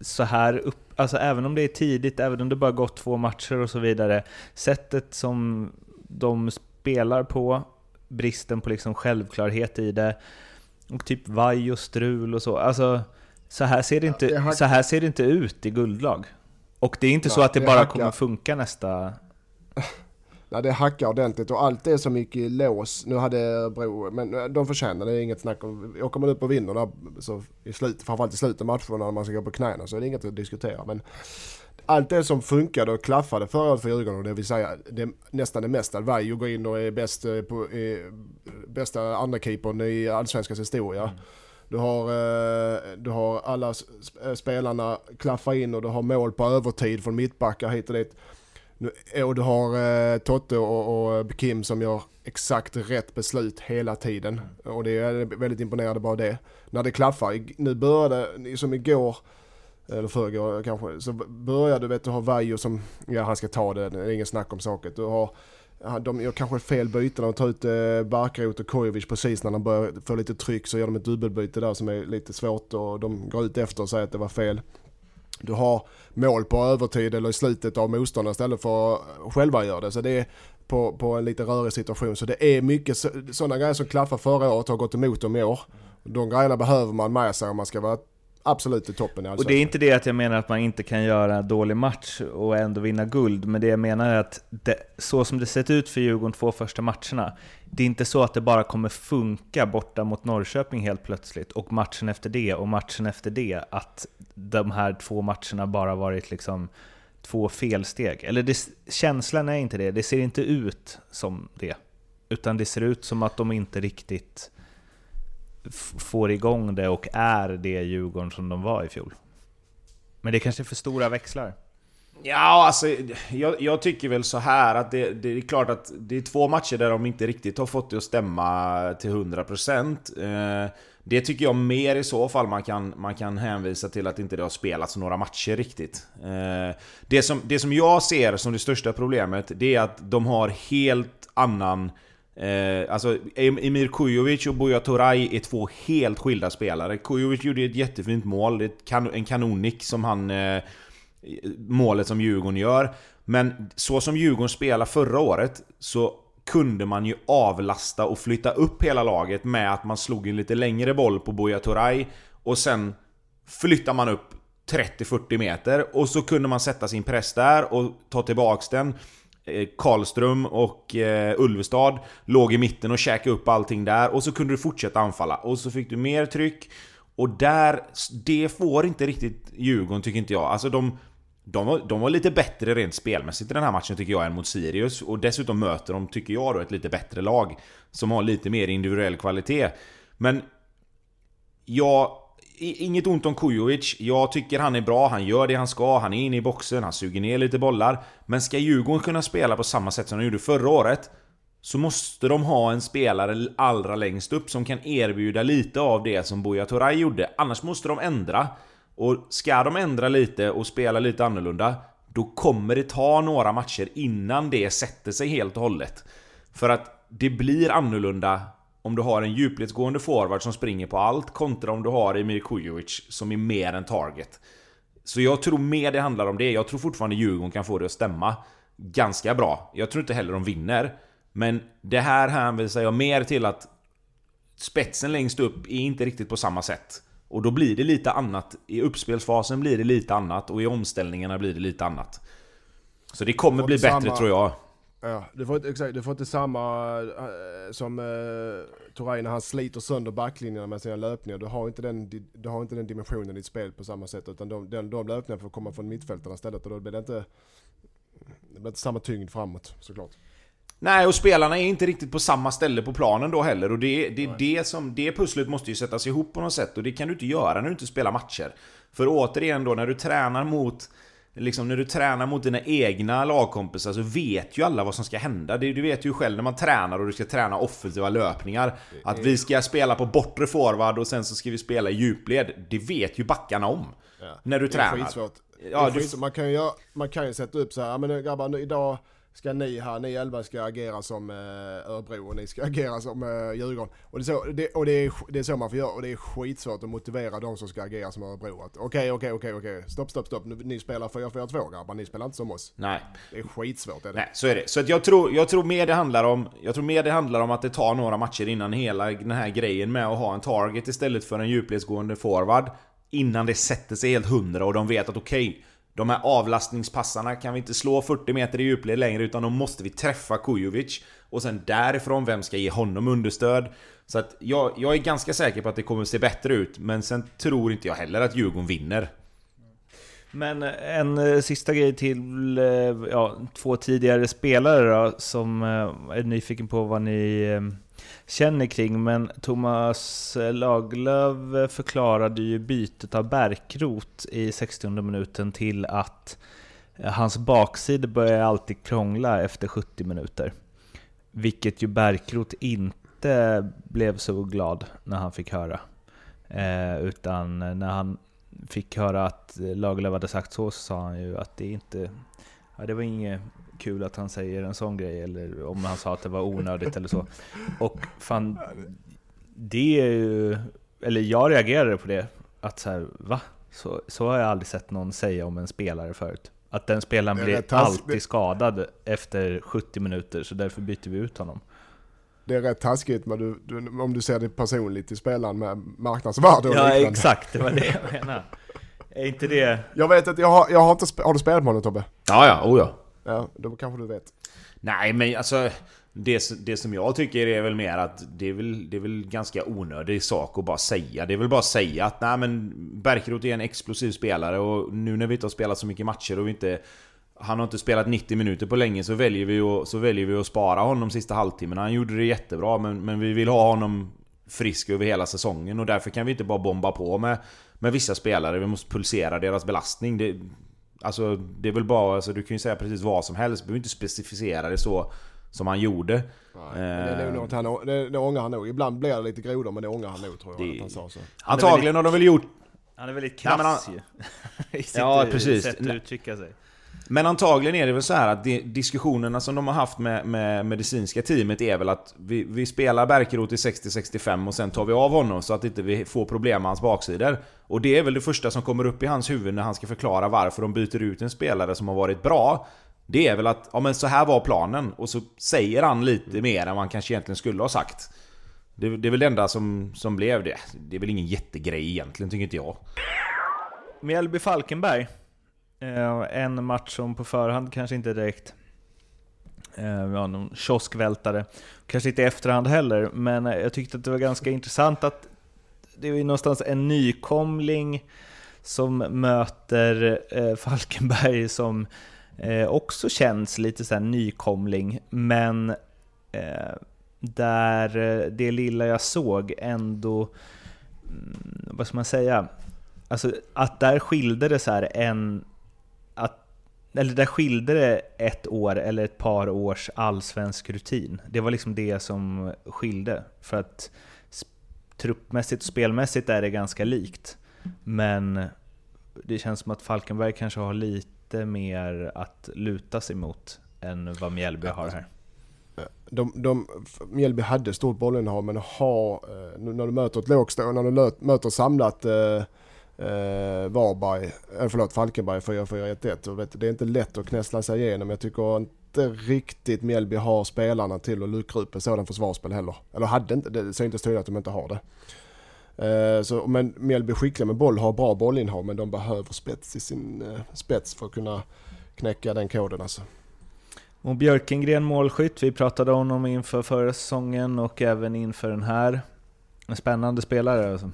så här upp, alltså även om det är tidigt, även om det bara gått två matcher och så vidare, sättet som de spelar på, bristen på liksom självklarhet i det, och typ vaj och strul och så. Alltså, så här ser det inte, det så här ser det inte ut i guldlag. Och det är inte så Nej, att det det bara hackar. kommer funka nästa... Nej, det hackar ordentligt och allt som gick i lås, nu hade Bro, men eh, de förtjänar det, är inget snack om. Åker man upp och vinner där, så i slut, framförallt i slutet av matcherna när man ska gå på knäna så är det inget att diskutera. Men allt det som funkade och klaffade förra året för Djurgården, det vill säga det, nästan det mesta. Vaiho går in och är bäst, eh, på, är bästa andra keepern i allsvenskans historia. Du har, eh, du har alla sp- spelarna klaffa in och du har mål på övertid från mittbackar hit och dit. Nu, och du har eh, Totte och, och Kim som gör exakt rätt beslut hela tiden. Och det är väldigt imponerande bara det. När det klaffar. Nu började, som igår, eller förrgår kanske, så började du vet du har Vaiho som, ja han ska ta det, det är ingen snack om saken. Du har, de gör kanske fel byten, de tar ut eh, Barkarot och Kojovic precis när de börjar få lite tryck så gör de ett dubbelbyte där som är lite svårt och de går ut efter och säger att det var fel. Du har mål på övertid eller i slutet av motståndaren istället för att själva göra det. Så det är på, på en lite rörig situation. Så det är mycket sådana grejer som klaffar förra året och har gått emot dem i år. De grejerna behöver man med sig om man ska vara absolut i toppen i Och det är inte det att jag menar att man inte kan göra en dålig match och ändå vinna guld, men det jag menar är att det, så som det sett ut för Djurgården två första matcherna, det är inte så att det bara kommer funka borta mot Norrköping helt plötsligt, och matchen efter det och matchen efter det, att de här två matcherna bara varit liksom två felsteg. Eller det, känslan är inte det, det ser inte ut som det. Utan det ser ut som att de inte riktigt får igång det och är det Djurgården som de var i fjol. Men det kanske är för stora växlar. Ja, alltså jag, jag tycker väl så här att det, det är klart att det är två matcher där de inte riktigt har fått det att stämma till 100%. Eh, det tycker jag mer i så fall man kan, man kan hänvisa till att inte det har spelats några matcher riktigt. Eh, det, som, det som jag ser som det största problemet, det är att de har helt annan Eh, alltså Emir Kujovic och Buya Turay är två helt skilda spelare. Kujovic gjorde ett jättefint mål, det är ett kan, en kanonnick som han... Eh, målet som Djurgården gör. Men så som Djurgården spelade förra året så kunde man ju avlasta och flytta upp hela laget med att man slog en lite längre boll på Buya Turay och sen flyttar man upp 30-40 meter och så kunde man sätta sin press där och ta tillbaks den. Eh, Karlström och eh, Ulvestad låg i mitten och käkade upp allting där och så kunde du fortsätta anfalla och så fick du mer tryck och där, det får inte riktigt Djurgården tycker inte jag. Alltså de, de, var, de var lite bättre rent spelmässigt i den här matchen tycker jag än mot Sirius. Och dessutom möter de, tycker jag då, ett lite bättre lag. Som har lite mer individuell kvalitet. Men... Jag... Inget ont om Kujovic. Jag tycker han är bra, han gör det han ska, han är inne i boxen, han suger ner lite bollar. Men ska Djurgården kunna spela på samma sätt som de gjorde förra året så måste de ha en spelare allra längst upp som kan erbjuda lite av det som Buya Turay gjorde. Annars måste de ändra. Och ska de ändra lite och spela lite annorlunda, då kommer det ta några matcher innan det sätter sig helt och hållet. För att det blir annorlunda om du har en djupledsgående forward som springer på allt kontra om du har Emir Kujovic som är mer en target. Så jag tror mer det handlar om det. Jag tror fortfarande Djurgården kan få det att stämma ganska bra. Jag tror inte heller de vinner. Men det här hänvisar jag mer till att spetsen längst upp är inte riktigt på samma sätt. Och då blir det lite annat. I uppspelsfasen blir det lite annat och i omställningarna blir det lite annat. Så det kommer bli bättre tror jag. Ja, du får, inte- exakt, du får inte samma eh, som uh, Turay när han sliter sönder backlinjerna med sina löpningar. Du har inte den, du har inte den dimensionen i ditt spel på samma sätt. Utan de, de, de löpningarna får komma från mittfältarna istället. Och då blir det inte, det blir inte samma tyngd framåt såklart. Nej, och spelarna är inte riktigt på samma ställe på planen då heller. Och det, det, är det, som, det pusslet måste ju sättas ihop på något sätt. Och det kan du inte göra när du inte spelar matcher. För återigen då, när du tränar mot... Liksom när du tränar mot dina egna lagkompisar så vet ju alla vad som ska hända. Du vet ju själv när man tränar och du ska träna offensiva löpningar. Att vi ska spela på bortre forward och sen så ska vi spela i djupled. Det vet ju backarna om. När du tränar. Ja, Ja, du-. Man, kan ju, man kan ju sätta upp så här, ja men grabbar idag ska ni här, ni elva ska agera som eh, Örebro och ni ska agera som eh, Djurgården. Och, det är, så, det, och det, är, det är så man får göra och det är skitsvårt att motivera de som ska agera som Örebro. att Okej, okej, okej, okej, stopp, stopp, stopp, ni spelar 4-4-2 grabbar, ni spelar inte som oss. Nej. Det är skitsvårt är det. Nej, så är det. Så att jag, tror, jag tror mer det handlar om Jag tror mer det handlar om att det tar några matcher innan hela den här grejen med att ha en target istället för en djupledsgående forward Innan det sätter sig helt hundra och de vet att okej de här avlastningspassarna kan vi inte slå 40 meter i djupled längre utan då måste vi träffa Kujovic Och sen därifrån, vem ska ge honom understöd? Så att jag, jag är ganska säker på att det kommer se bättre ut Men sen tror inte jag heller att Djurgården vinner Men eh, en eh, sista grej till eh, ja, två tidigare spelare då, som är nyfiken på vad ni känner kring. Men Thomas Lagerlöf förklarade ju bytet av Bärkrot i 60 minuten till att eh, hans baksida börjar alltid krångla efter 70 minuter. Vilket ju Bärkrot inte blev så glad när han fick höra. Eh, utan när han fick höra att Lagerlöf hade sagt så, så sa han ju att det inte... Ja, det var inget kul att han säger en sån grej, eller om han sa att det var onödigt eller så. Och fan, det är ju... Eller jag reagerade på det, att så här, va? Så, så har jag aldrig sett någon säga om en spelare förut. Att den spelaren är blir alltid skadad efter 70 minuter, så därför byter vi ut honom. Det är rätt taskigt men du, du, om du ser det personligt till spelaren med marknadsvärde och Ja, liknande. exakt, det var det jag menade. Är inte det... Jag vet att jag har, jag har inte, har du spelat med honom Tobbe? Ja, ja, oh ja Ja, då kanske du vet. Nej men alltså det, det som jag tycker är väl mer att det är väl, det är väl ganska onödig sak att bara säga. Det är väl bara att säga att nej men Bärkroth är en explosiv spelare och nu när vi inte har spelat så mycket matcher och vi inte han har inte spelat 90 minuter på länge så väljer vi att, så väljer vi att spara honom sista halvtimmen. Han gjorde det jättebra men, men vi vill ha honom frisk över hela säsongen och därför kan vi inte bara bomba på med, med vissa spelare. Vi måste pulsera deras belastning. Det, alltså det är väl bara, alltså, du kan ju säga precis vad som helst. Du behöver inte specificera det så som han gjorde. Nej, men det, är något han, det, det ångrar han nog. Ibland blir det lite grodor men det ångrar han nog tror jag Det- att han sa så. Antagligen har de väl gjort Han är väldigt krass ju. I sitt Ja, eh, precis. sätt att uttrycka sig. Men antagligen är det väl så här att diskussionerna som de har haft med, med medicinska teamet är väl att vi, vi spelar Bärkeroth i 60-65 och sen tar vi av honom så att inte vi får problem med hans baksidor. Och det är väl det första som kommer upp i hans huvud när han ska förklara varför de byter ut en spelare som har varit bra. Det är väl att, ja men så här var planen. Och så säger han lite mer än man kanske egentligen skulle ha sagt. Det, det är väl det enda som, som blev det. Det är väl ingen jättegrej egentligen, tycker inte jag. Mjällby-Falkenberg. Eh, Eh, en match som på förhand kanske inte direkt eh, var ja, någon kioskvältare. Kanske inte i efterhand heller, men jag tyckte att det var ganska intressant att det är ju någonstans en nykomling som möter eh, Falkenberg som också känns lite så här nykomling, men där det lilla jag såg ändå, mm, vad ska man säga, Alltså att där skilde det så här en... Eller där skilde det ett år eller ett par års allsvensk rutin. Det var liksom det som skilde. För att truppmässigt och spelmässigt är det ganska likt. Men det känns som att Falkenberg kanske har lite mer att luta sig mot än vad Mjällby har här. De, de, Mjällby hade stort bollinnehav men har, eh, nu när du möter ett lågstående, när du möter samlat eh, eh, Varberg, eh, förlåt Falkenberg 4-4-1-1. Det är inte lätt att knäsla sig igenom. Jag tycker inte riktigt Mjällby har spelarna till att luckra upp en sådan försvarsspel heller. Eller hade inte, det syntes tydligt att de inte har det. Eh, så, men Mjällby är skickliga med boll, har bra bollinnehav men de behöver spets i sin eh, spets för att kunna knäcka den koden alltså. Och Björkengren målskytt, vi pratade om honom inför förra säsongen och även inför den här. En spännande spelare alltså.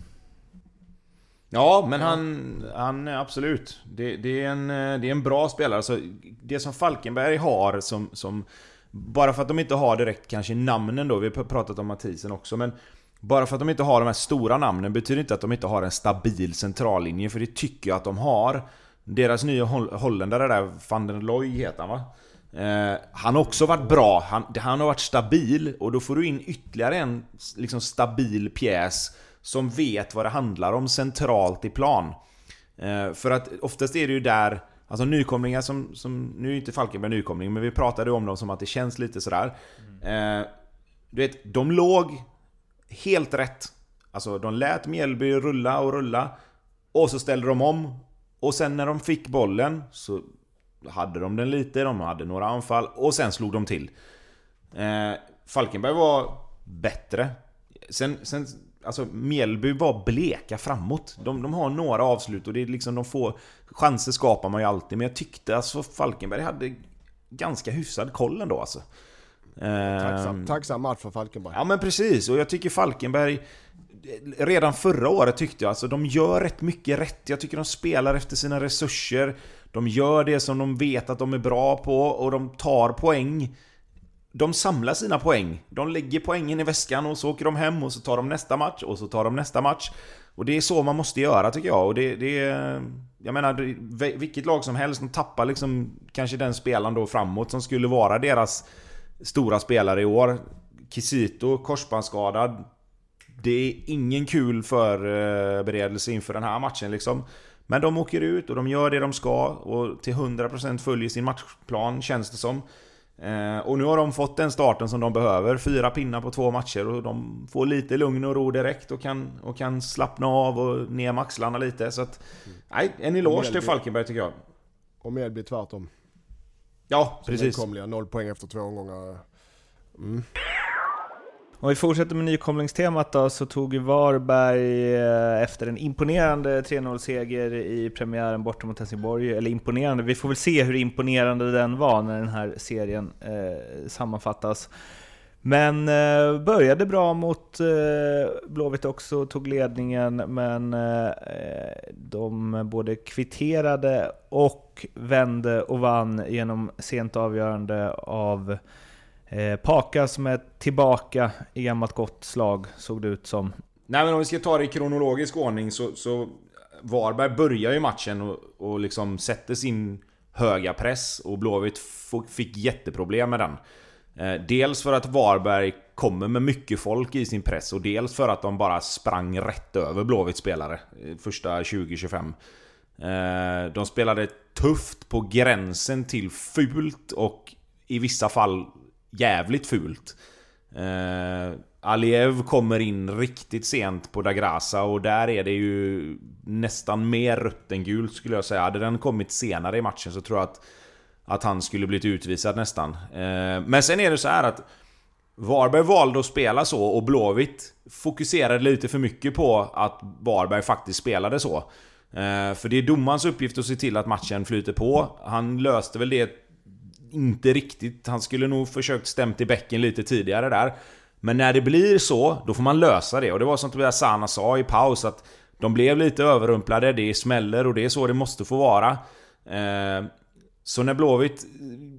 Ja, men han, han absolut. Det, det, är en, eh, det är en bra spelare. Alltså, det som Falkenberg har som, som... Bara för att de inte har direkt kanske namnen då, vi har pratat om Mathisen också, men bara för att de inte har de här stora namnen betyder inte att de inte har en stabil centrallinje, för det tycker jag att de har. Deras nya holl- holländare där, van den Looy heter han va? Eh, han har också varit bra, han, han har varit stabil och då får du in ytterligare en liksom, stabil pjäs som vet vad det handlar om centralt i plan. Eh, för att oftast är det ju där Alltså nykomlingar som, som nu är ju inte Falkenberg nykomling, men vi pratade om dem som att det känns lite sådär. Eh, du vet, de låg helt rätt. Alltså de lät Mjällby rulla och rulla. Och så ställde de om. Och sen när de fick bollen så hade de den lite, de hade några anfall och sen slog de till. Eh, Falkenberg var bättre. Sen, sen alltså Mjällby var bleka framåt. De, de har några avslut och det är liksom de får... Chanser skapar man ju alltid, men jag tyckte alltså Falkenberg hade ganska hyfsad koll ändå alltså. Tacksam, Ehm, tacksam match för Falkenberg. Ja men precis, och jag tycker Falkenberg Redan förra året tyckte jag alltså de gör rätt mycket rätt. Jag tycker de spelar efter sina resurser. De gör det som de vet att de är bra på och de tar poäng. De samlar sina poäng. De lägger poängen i väskan och så åker de hem och så tar de nästa match och så tar de nästa match. Och det är så man måste göra tycker jag. Och det, det är... Jag menar, vilket lag som helst, de tappar liksom kanske den spelaren då framåt som skulle vara deras stora spelare i år. Kisito, korsbandsskadad. Det är ingen kul förberedelse eh, inför den här matchen liksom. Men de åker ut och de gör det de ska och till 100% följer sin matchplan känns det som. Eh, och nu har de fått den starten som de behöver. Fyra pinnar på två matcher och de får lite lugn och ro direkt och kan, och kan slappna av och ner med axlarna lite. Så att, nej, en eloge till. Falkenberg tycker jag. Och Mjällby tvärtom. Ja, Som precis. nykomlingar, noll poäng efter två omgångar. Om vi fortsätter med nykomlingstemat då, så tog ju Varberg eh, efter en imponerande 3-0-seger i premiären borta mot Helsingborg, eller imponerande, vi får väl se hur imponerande den var när den här serien eh, sammanfattas. Men eh, började bra mot eh, Blåvitt också, tog ledningen, men eh, de både kvitterade och vände och vann genom sent avgörande av Eh, Paka som är tillbaka i gammalt gott slag, såg det ut som. Nej men om vi ska ta det i kronologisk ordning så, så Varberg börjar ju matchen och, och liksom sätter sin höga press och Blåvitt fick jätteproblem med den. Eh, dels för att Varberg kommer med mycket folk i sin press och dels för att de bara sprang rätt över Blåvitts spelare eh, första 20-25. Eh, de spelade tufft på gränsen till fult och i vissa fall jävligt fult. Eh, Aliev kommer in riktigt sent på Dagrasa och där är det ju nästan mer rött än gult skulle jag säga. Hade den kommit senare i matchen så tror jag att, att han skulle blivit utvisad nästan. Eh, men sen är det så här att Varberg valde att spela så och Blåvitt fokuserade lite för mycket på att Varberg faktiskt spelade så. Eh, för det är domarens uppgift att se till att matchen flyter på. Han löste väl det inte riktigt. Han skulle nog försökt stämt i bäcken lite tidigare där. Men när det blir så, då får man lösa det. Och det var som Tobias Sana sa i paus att de blev lite överrumplade, det smäller och det är så det måste få vara. Eh, så när Blåvitt,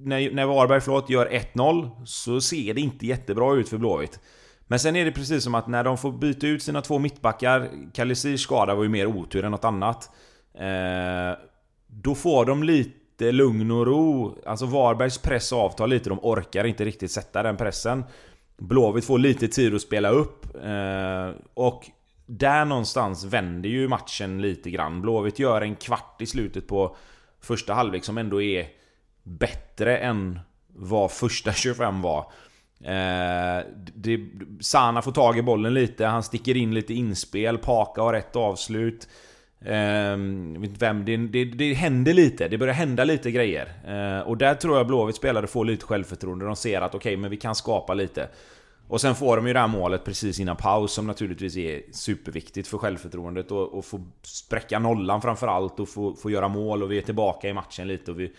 när, när Varberg förlåt, gör 1-0 så ser det inte jättebra ut för Blåvitt. Men sen är det precis som att när de får byta ut sina två mittbackar, Kalisirs skada var ju mer otur än något annat. Eh, då får de lite Lite lugn och ro. Alltså Varbergs press avtar lite, de orkar inte riktigt sätta den pressen. Blåvitt får lite tid att spela upp. Eh, och där någonstans vänder ju matchen lite grann. Blåvitt gör en kvart i slutet på första halvlek som ändå är bättre än vad första 25 var. Eh, det, Sana får tag i bollen lite, han sticker in lite inspel, Paka har rätt avslut. Ehm, jag vet inte vem, det, det, det händer lite, det börjar hända lite grejer. Eh, och där tror jag Blåvitt spelare får lite självförtroende, de ser att okej, men vi kan skapa lite. Och sen får de ju det här målet precis innan paus som naturligtvis är superviktigt för självförtroendet och, och få spräcka nollan framförallt och få, få göra mål och vi är tillbaka i matchen lite och vi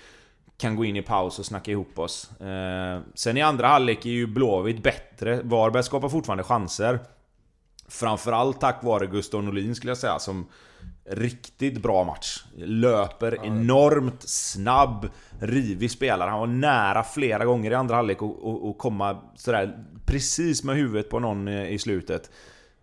kan gå in i paus och snacka ihop oss. Eh, sen i andra halvlek är ju Blåvitt bättre. Varberg skapar fortfarande chanser. Framförallt tack vare Gustav Norlin skulle jag säga som Riktigt bra match. Löper enormt snabb, rivig spelare. Han var nära flera gånger i andra halvlek och, och, och komma sådär precis med huvudet på någon i slutet.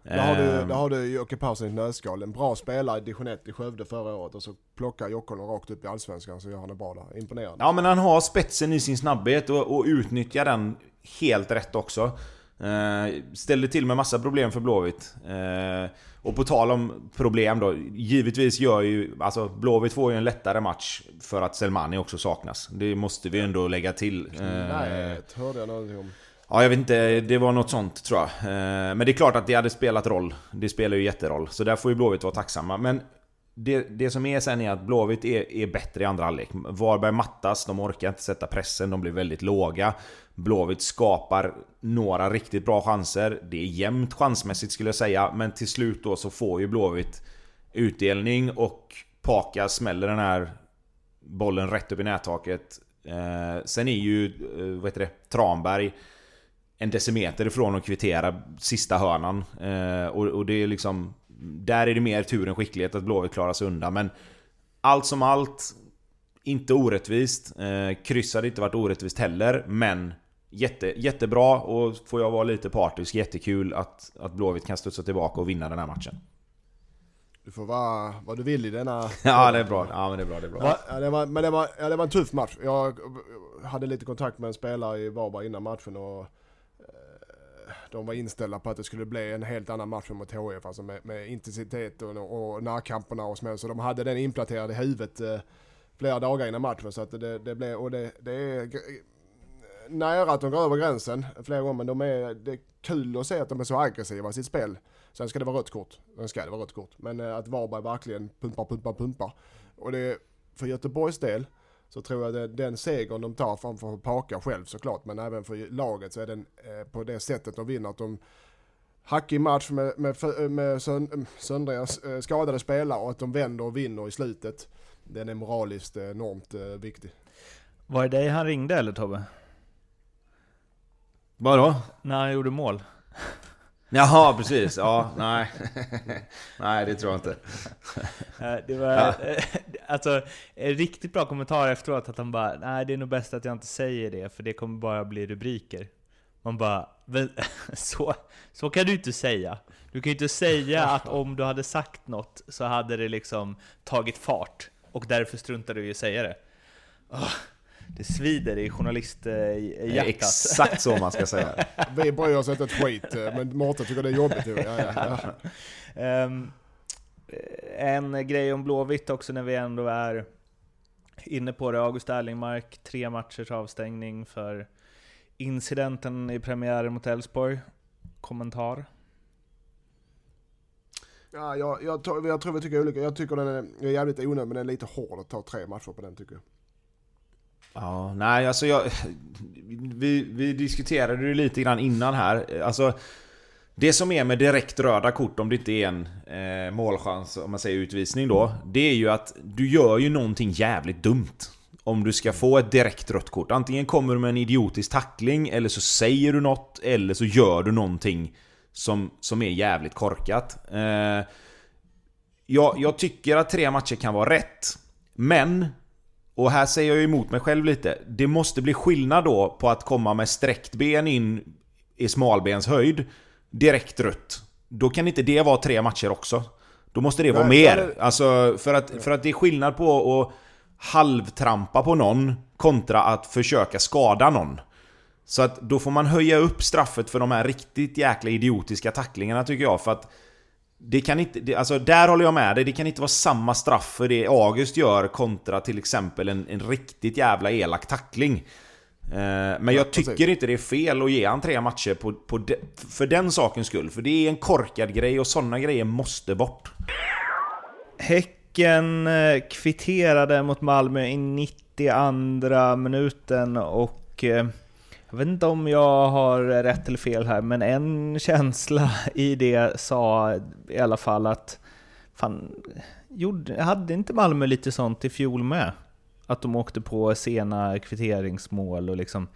Där har, du, Ehm, där har du Jocke Persson i ett nötskal. En bra spelare i division 1 i Skövde förra året och så plockar Jocke honom rakt upp i Allsvenskan så gör han det bra där. Imponerande. Ja men han har spetsen i sin snabbhet och, och utnyttjar den helt rätt också. Eh, ställde till med massa problem för Blåvitt. Eh, och på tal om problem då, givetvis gör ju... Alltså Blåvitt får ju en lättare match för att Selmani också saknas. Det måste vi ändå lägga till. Eh, Nej, hörde jag någonting om. Ja, jag vet inte. Det var något sånt tror jag. Eh, Men det är klart att det hade spelat roll. Det spelar ju jätteroll. Så där får ju Blåvitt vara tacksamma. Men det, det som är sen är att Blåvitt är, är bättre i andra halvlek. Varberg mattas, de orkar inte sätta pressen, de blir väldigt låga. Blåvitt skapar några riktigt bra chanser. Det är jämnt chansmässigt skulle jag säga, men till slut då så får ju Blåvitt utdelning och Paka smäller den här bollen rätt upp i nättaket. Eh, sen är ju, eh, vad heter det, Tranberg en decimeter ifrån att kvittera sista hörnan. Eh, och, och det är liksom... Där är det mer tur än skicklighet att Blåvitt klarar sig undan. Men allt som allt, inte orättvist. Eh, kryss hade inte varit orättvist heller, men jätte, jättebra och får jag vara lite partisk, jättekul att, att Blåvitt kan studsa tillbaka och vinna den här matchen. Du får vara vad du vill i denna... Ja, det är bra. Ja, men det är bra. Det är bra. Ja, det var, men det var, ja, det var en tuff match. Jag hade lite kontakt med en spelare i Varberg innan matchen och de var inställda på att det skulle bli en helt annan match mot HF, alltså med, med intensitet och, och närkamperna och så, så de hade den implanterad i huvudet eh, flera dagar innan matchen så att det, det blev, och det, det är nära att de går över gränsen flera gånger men de är, det är kul att se att de är så aggressiva i sitt spel. Sen ska det vara rött kort, sen ska det vara rött kort. Men eh, att Varberg verkligen pumpar, pumpar, pumpar. Och det, för Göteborgs del så tror jag det, den segern de tar framför Paka själv såklart, men även för laget så är den eh, på det sättet de vinner. Att de hackig match med, med, med, med sön, söndriga, eh, skadade spelare och att de vänder och vinner i slutet. Den är moraliskt eh, enormt eh, viktig. Var det dig han ringde eller Tobbe? Vadå? När han gjorde mål? Jaha, precis. Ja, nej. nej, det tror jag inte. Det var alltså, en riktigt bra kommentar efteråt att han bara Nej det är nog bäst att jag inte säger det för det kommer bara bli rubriker Man bara "Men, så, så kan du inte säga Du kan ju inte säga att om du hade sagt något så hade det liksom tagit fart och därför struntar du i att säga det Det svider i journalisthjärtat Exakt så man ska säga. Vi bryr oss inte ett skit, eh, men Mårten tycker det är jobbigt. Ja, ja, ja. Ehm, en grej om Blåvitt också när vi ändå är inne på det. August Erlingmark, tre matchers avstängning för incidenten i premiären mot Elfsborg. Kommentar? Ja, jag, jag, tror- jag tror vi tycker olika. Jag tycker den är, är jävligt onödig, men den är lite hård att ta tre matcher på den tycker jag. Ja, nej alltså jag... Vi, vi diskuterade det lite grann innan här. Alltså... Det som är med direkt röda kort, om det inte är en eh, målchans, om man säger utvisning då. Det är ju att du gör ju någonting jävligt dumt. Om du ska få ett direkt rött kort. Antingen kommer du med en idiotisk tackling, eller så säger du något, eller så gör du någonting som, som är jävligt korkat. Eh, jag, jag tycker att tre matcher kan vara rätt. Men och här säger jag emot mig själv lite. Det måste bli skillnad då på att komma med sträckt ben in i smalbens höjd direkt rött. Då kan inte det vara tre matcher också. Då måste det vara Nej, mer. nej, nej. Alltså, för att, för att det är skillnad på att halvtrampa på någon kontra att försöka skada någon. Så att då får man höja upp straffet för de här riktigt jäkla idiotiska tacklingarna tycker jag. För att det kan inte, det, alltså där håller jag med dig, det kan inte vara samma straff för det August gör kontra till exempel en, en riktigt jävla elak tackling. Eh, men jag tycker inte det är fel att ge han tre matcher på, på de, för den sakens skull. För det är en korkad grej och sådana grejer måste bort. Häcken eh, kvitterade mot Malmö i 92 minuten och eh, jag vet inte om jag har rätt eller fel här, men en känsla i det sa i alla fall att fan, gjorde, hade inte Malmö lite sånt i fjol med? Att de åkte på sena kvitteringsmål och liksom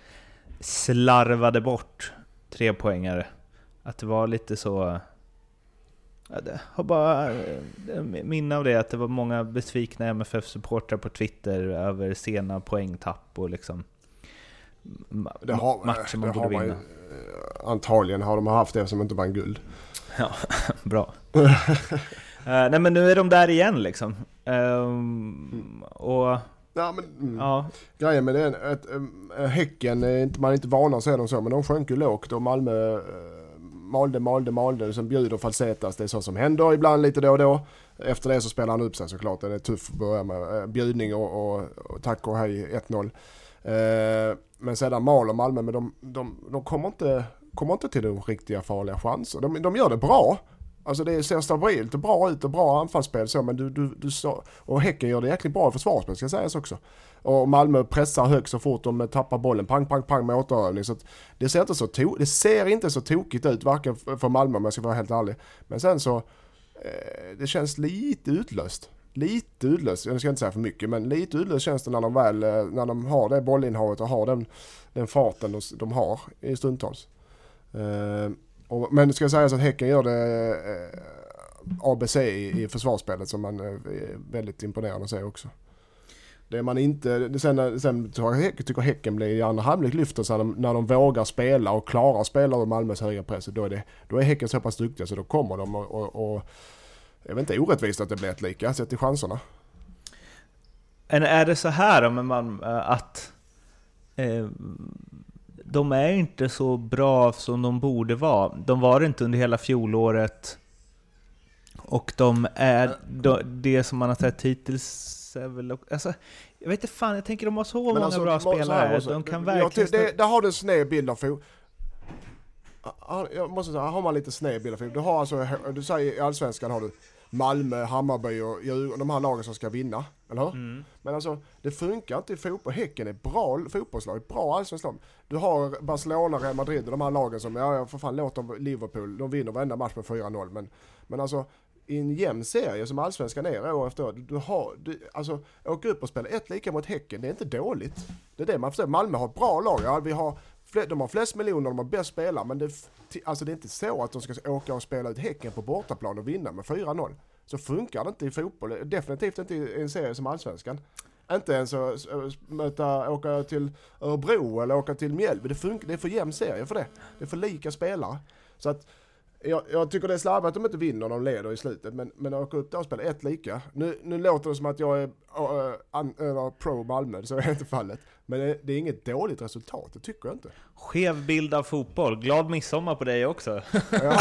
slarvade bort tre poängare. Att det var lite så... Jag har bara eh, minne av det, att det var många besvikna MFF-supportrar på Twitter över sena poängtapp och liksom det har, matcher man borde vinna. eh, Antagligen har de haft det som inte vann guld. Ja, bra. Eh, nej men nu är de där igen liksom. Ehm, och Ja, men, mm. Ja, Grejen med det är att äh, Häcken, är inte, man är inte vana att se dem så, men de sjönk ju lågt och Malmö äh, malde, malde, malde. Sen bjuder Falsetas, det är sånt som händer ibland lite då och då. Efter det så spelar han upp sig såklart. Det är tufft att börja med bjudning och, och, och tack och hej 1-0. Äh, men sedan maler Malmö, men de, de, de kommer, inte, kommer inte till de riktiga farliga chanser. De, de gör det bra. Alltså det ser stabilt och bra ut och bra anfallsspel så men du, du, du så, och Häcken gör det jäkligt bra i försvarsspel ska sägas också. Och Malmö pressar högt så fort de tappar bollen, pang, pang, pang med återövning. Så det, ser inte så to det ser inte så tokigt ut, varken för Malmö om jag ska vara helt ärlig. Men sen så, eh, det känns lite utlöst. Lite uddlös, jag ska inte säga för mycket, men lite uddlös känns det när de väl, eh, när de har det bollinnehavet och har den, den farten de, de har i stundtals. Eh, och, men ska sägas att Häcken gör det eh, ABC i, i försvarsspelet som man eh, är väldigt imponerande att se också. Det man inte, sen, eh, sen tycker Häcken blir i andra halvlek lyfter sig när de, när de vågar spela och klarar att spela över Malmös höga press. Då är, det, då är Häcken så pass duktiga så då kommer de och, och, och jag vet inte orättvist att det blir ett lika sett till chanserna. Men är det så här med Malmö att eh, de är inte så bra som de borde vara. De var det inte under hela fjolåret. Och de är, de, det som man har sett hittills är väl, alltså, jag vet inte fan, jag tänker de har så många alltså, bra spelare. måste- De kan verkligen... ty- det, Där har du en sned bild av. Jag måste säga, här har man lite sned bild av fotboll. Du har alltså, du säger i Allsvenskan har du Malmö, Hammarby och Djurgården, de här lagen som ska vinna. Eller hur? Mm. Men alltså, det funkar inte i fotboll. Häcken är bra fotbollslag, ett bra allsvenskt lag. Du har Barcelona, Real Madrid och de här lagen som, ja, för fan låt dem, Liverpool, de vinner varenda match med 4-0. Men, men alltså, i en jämn serie som allsvenskan är år efter år, du har, du, alltså, åka upp och spela ett lika mot Häcken, det är inte dåligt. Det är det man förstår. Malmö har ett bra lag, ja, vi har, de har flest miljoner, de har bäst spelare, men det, alltså, det är inte så att de ska åka och spela ut Häcken på bortaplan och vinna med 4-0. Så funkar det inte i fotboll, definitivt inte i en serie som allsvenskan. Inte ens att att möta, åka till Örebro eller åka till Mjällby. Det, funkar, det är för jämn serie för det. Det är för lika spelare. Så att jag, jag tycker det är slarvigt att de inte vinner när de leder i slutet. Men, men åka upp där och spela ett lika. Nu, nu låter det som att jag är uh, an, eller pro Malmö, så är inte fallet. Men det, det är inget dåligt resultat, det tycker jag inte. Skev bild av fotboll. Glad midsommar på dig också. Ja,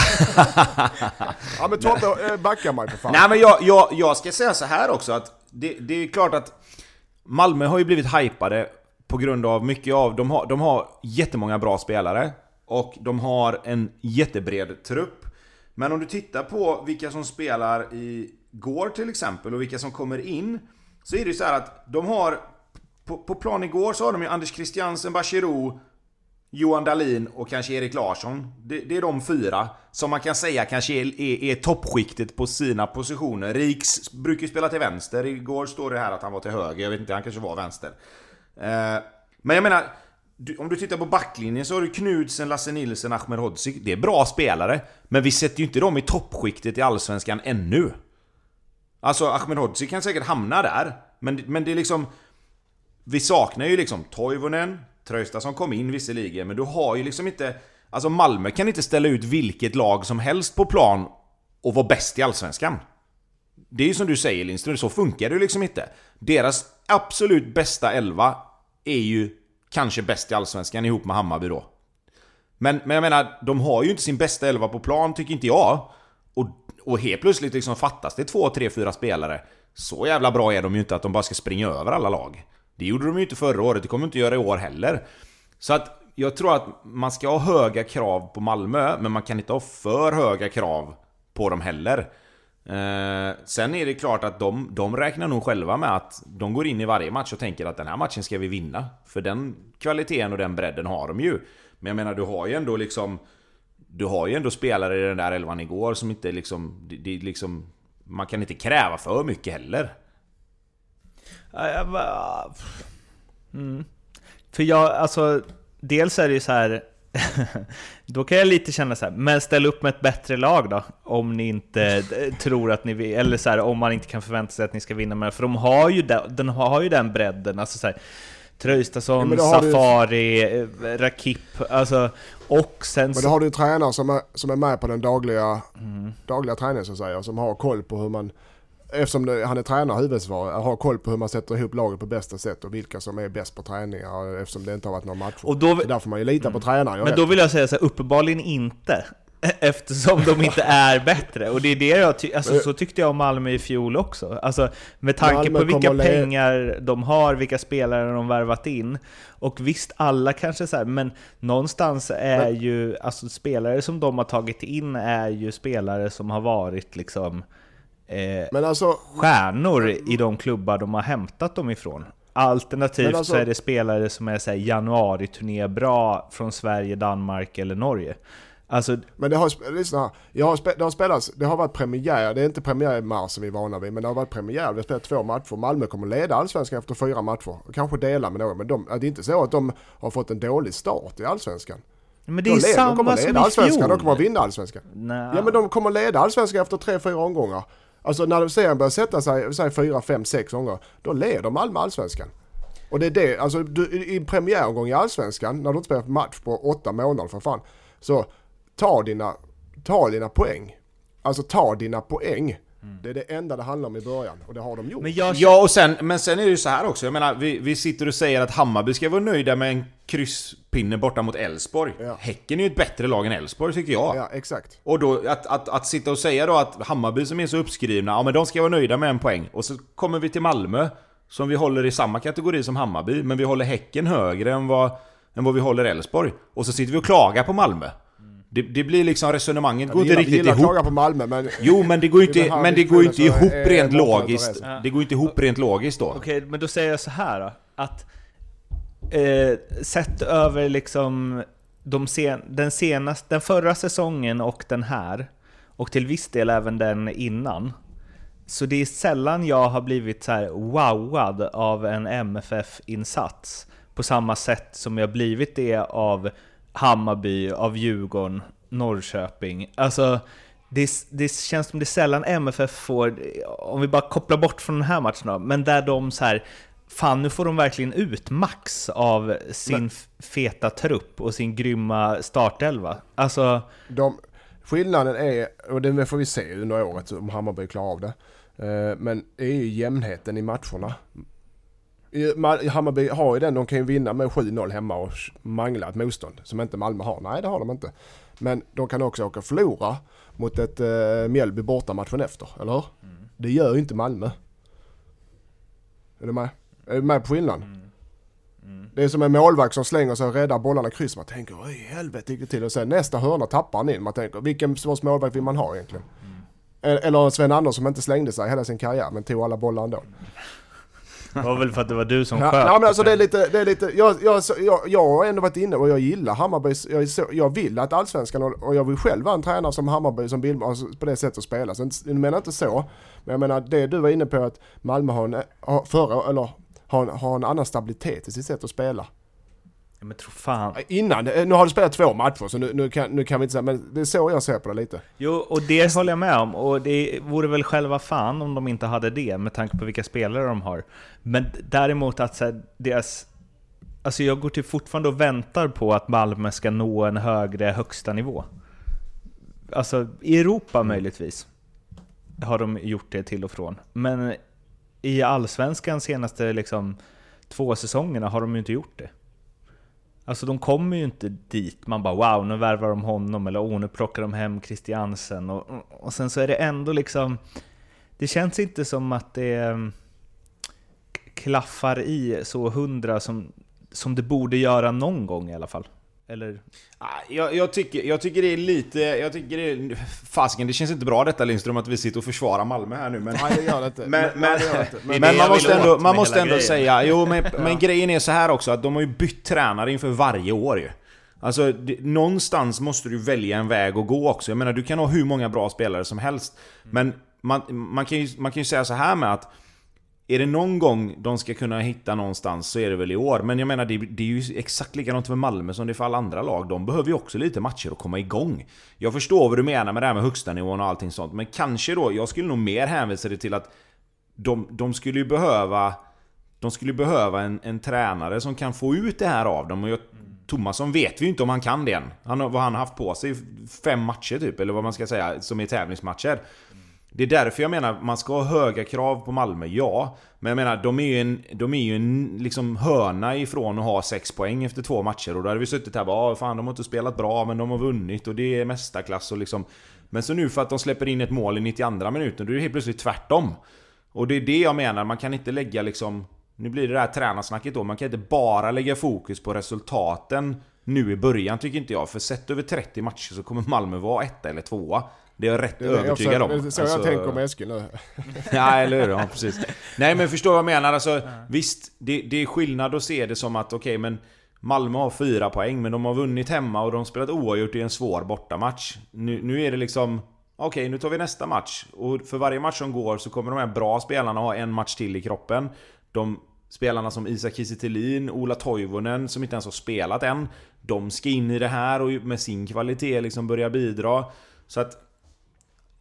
ja men Tobbe, eh, backa mig för fan. Nej men jag, jag, jag ska säga så här också att det, det är klart att Malmö har ju blivit hypade på grund av mycket av... De har, de har jättemånga bra spelare och de har en jättebred trupp. Men om du tittar på vilka som spelar i går till exempel och vilka som kommer in så är det ju så här att de har... På, på plan igår så har de ju Anders Christiansen, Bachirou, Johan Dahlin och kanske Erik Larsson. Det, det är de fyra som man kan säga kanske är, är, är toppskiktet på sina positioner. Riks brukar ju spela till vänster. Igår står det här att han var till höger. Jag vet inte, han kanske var vänster. Eh, men jag menar, du, om du tittar på backlinjen så har du Knudsen, Lasse Nilsson, Ahmed Hodzic. Det är bra spelare. Men vi sätter ju inte dem i toppskiktet i Allsvenskan ännu. Alltså Ahmed Hodzic kan säkert hamna där. Men, men det är liksom... Vi saknar ju liksom Toivonen, Traustason kom in visserligen, men du har ju liksom inte... Alltså Malmö kan inte ställa ut vilket lag som helst på plan och vara bäst i Allsvenskan. Det är ju som du säger Lindström, så funkar det ju liksom inte. Deras absolut bästa elva är ju kanske bäst i Allsvenskan ihop med Hammarby då. Men, men jag menar, de har ju inte sin bästa elva på plan tycker inte jag. Och, och helt plötsligt liksom fattas det två, tre, fyra spelare. Så jävla bra är de ju inte att de bara ska springa över alla lag. Det gjorde de ju inte förra året, det kommer de inte göra i år heller. Så att jag tror att man ska ha höga krav på Malmö, men man kan inte ha för höga krav på dem heller. Eh, sen är det klart att de, de räknar nog själva med att de går in i varje match och tänker att den här matchen ska vi vinna. För den kvaliteten och den bredden har de ju. Men jag menar, du har ju ändå liksom... Du har ju ändå spelare i den där elvan igår som inte liksom... Det, det är liksom man kan inte kräva för mycket heller. Mm. För jag, alltså, dels är det ju så här... då kan jag lite känna så här, men ställ upp med ett bättre lag då, om ni inte tror att ni vill, eller så här, om man inte kan förvänta sig att ni ska vinna med för de har ju den, den har ju den bredden, alltså så här, Ja, Traustason, då har du- Safari, eh, Rakip, alltså, och sen Men då har du ju tränare som är, som är med på den dagliga, Mm. dagliga träningen så att säga, som har koll på hur man eftersom det, han är tränare huvudsvarig, har koll på hur man sätter ihop laget på bästa sätt och vilka som är bäst på träningar eftersom det inte har varit några matcher. Och då, Så där får man ju lita på tränaren. men då vill jag säga så här, uppenbarligen inte. Eftersom de inte är bättre. Och det är det jag ty- alltså, så tyckte jag om Malmö i fjol också. Alltså, med tanke Malmö på vilka pengar de har, vilka spelare de värvat in. Och visst, alla kanske så här, men någonstans är ju, alltså spelare som de har tagit in är ju spelare som har varit liksom eh, Men alltså, stjärnor i de klubbar de har hämtat dem ifrån. Alternativt alltså- så är det spelare som är januari-turné bra från Sverige, Danmark eller Norge. Alltså, Men det har, lyssna. Jag har det har spelats, det har varit premiär, det är inte premiär i mars som vi är vana vid, men det har varit premiär, vi har spelat två matcher. Malmö kommer leda allsvenskan efter fyra matcher. Kanske dela med några, men de, det är inte så att de har fått en dålig start i allsvenskan. men De, det är leder, de samma kommer som leda i allsvenskan, de fjol. kommer vinna allsvenskan. Nej. Ja men de kommer leda allsvenskan efter tre, fyra omgångar. Alltså när serien börjar sätta sig, säg fyra, fem, sex gånger, då leder Malmö allsvenskan. Och det är det, alltså du, i en premiäromgång i allsvenskan, när du inte spelat match på åtta månader för fan, så ta dina, ta dina poäng. Alltså ta dina poäng. Det är det enda det handlar om i början och det har de gjort. Men jag Ja, och sen, men sen är det ju så här också. Jag menar, vi, vi sitter och säger att Hammarby ska vara nöjda med en krysspinne borta mot Elfsborg. Ja. Häcken är ju ett bättre lag än Elfsborg tycker jag. Ja, exakt. Och då att, att, att sitta och säga då att Hammarby som är så uppskrivna, ja men de ska vara nöjda med en poäng. Och så kommer vi till Malmö, som vi håller i samma kategori som Hammarby, men vi håller Häcken högre än vad, än vad vi håller Elfsborg. Och så sitter vi och klagar på Malmö. Det, det blir liksom resonemanget går inte gillar, riktigt ihop. klaga på Malmö men Jo men det går ju inte, men det går inte ihop är rent logiskt. Det går inte ihop rent logiskt då. Okej, men då säger jag så här då, att eh, sett över liksom de sen, den, senaste, den förra säsongen och den här, och till viss del även den innan, så det är sällan jag har blivit så här wowad av en MFF-insats på samma sätt som jag blivit det av Hammarby, av Djurgården, Norrköping. Alltså, det, det känns som det är sällan MFF får, om vi bara kopplar bort från den här matchen då, men där de så här Fan, nu får de verkligen ut max av sin f- feta trupp och sin grymma startelva. Alltså, de, skillnaden är, och det får vi se under året om Hammarby klarar av det. Eh, Men det är ju jämnheten i matcherna. Hammarby har ju den, de kan ju vinna med 7-0 hemma och mangla ett motstånd som inte Malmö har. Nej det har de inte. Men de kan också åka och förlora mot ett uh, Mjällby borta matchen efter, eller hur? Det gör ju inte Malmö. Är du med? Är du med på skillnaden? Det är som en målvakt som slänger sig och räddar bollarna i kryss. Man tänker, oj helvete gick det till? Och sen nästa hörna tappar han in. Man tänker, vilken sorts målvakt vill man ha egentligen? E- Eller Sven Andersson som inte slängde sig hela sin karriär men tog alla bollar ändå. Det var väl för att det var du som sköt. ja, men alltså det är lite, det är lite jag, jag, jag, jag har ändå varit inne och jag gillar Hammarby. Jag, så, jag vill att allsvenskan och, jag vill själv vara en tränare som Hammarby som vill alltså, på det sättet att spela. Så jag menar inte så. Men jag menar det du var inne på att Malmö har en, har, förra, eller, har, har en annan stabilitet i sitt sätt att spela. Ja, men tro fan. Innan, eh, nu har du spelat två matcher så nu, nu, kan, nu kan vi inte säga, men det är så jag ser på det lite. Jo, och det håller jag med om. Och det vore väl själva fan om de inte hade det, med tanke på vilka spelare de har. Men däremot att så här, deras... Alltså jag går till fortfarande och väntar på att Malmö ska nå en högre högsta nivå. Alltså, i Europa möjligtvis har de gjort det till och från. Men i Allsvenskan senaste liksom, två säsongerna har de ju inte gjort det. Alltså de kommer ju inte dit, man bara wow, nu värvar de honom, eller oh, nu plockar de hem Christiansen. Och, och sen så är det ändå liksom... Det känns inte som att det mm, klaffar i så hundra som, som det borde göra någon gång i alla fall. Eller? Ah, Jag, jag, tycker, jag tycker det är lite... Jag tycker det är... Fasiken, det känns inte bra detta Lindström att vi sitter och försvarar Malmö här nu men... Nej det gör det inte. Men, men, nej, det gör det inte. Det är men det man måste ändå, man måste ändå grejen. säga, jo men, men grejen är så här också att de har ju bytt tränare inför varje år ju. Alltså det, någonstans måste du välja en väg att gå också. Jag menar du kan ha hur många bra spelare som helst. Men man, man, kan ju, man kan ju säga så här med att är det någon gång de ska kunna hitta någonstans så är det väl i år. Men jag menar det, det är ju exakt likadant för Malmö som det är för alla andra lag. De behöver ju också lite matcher att komma igång. Jag förstår vad du menar med det här med högsta nivån och allting sånt. Men kanske då, jag skulle nog mer hänvisa det till att de, de skulle ju behöva de skulle behöva en, en tränare som kan få ut det här av dem. Och jag, Tomasson vet vi ju inte om han kan det än. Han vad han har haft på sig, fem matcher typ, eller vad man ska säga, som är tävlingsmatcher. Det är därför jag menar, man ska ha höga krav på Malmö, ja. Men jag menar, de är ju en, de är ju en liksom hörna ifrån att ha 6 poäng efter två matcher. Och då hade vi suttit här och bara, "Ah, fan de har inte spelat bra, men de har vunnit och det är mästarklass och liksom... Men så nu för att de släpper in ett mål i 92 minuten, då är det helt plötsligt tvärtom. Och det är det jag menar, man kan inte lägga liksom... Nu blir det det här tränarsnacket då, man kan inte bara lägga fokus på resultaten nu i början tycker inte jag. För sett över 30 matcher så kommer Malmö vara etta eller tvåa. Det är jag rätt Det övertygad om. Det är så Alltså- jag tänker om Eskil nu. Ja, eller hur? Ja, precis. Nej, men förstår vad jag menar? Alltså, Visst, det, det är skillnad att se det som att okej, men Malmö har fyra poäng, men de har vunnit hemma och de har spelat oavgjort i en svår bortamatch. Nu, nu är det liksom... Okej, nu tar vi nästa match. Och för varje match som går så kommer de här bra spelarna ha en match till i kroppen. De spelarna som Isak Kiese Ola Toivonen, som inte ens har spelat än. De ska in i det här och med sin kvalitet liksom börja bidra. Så att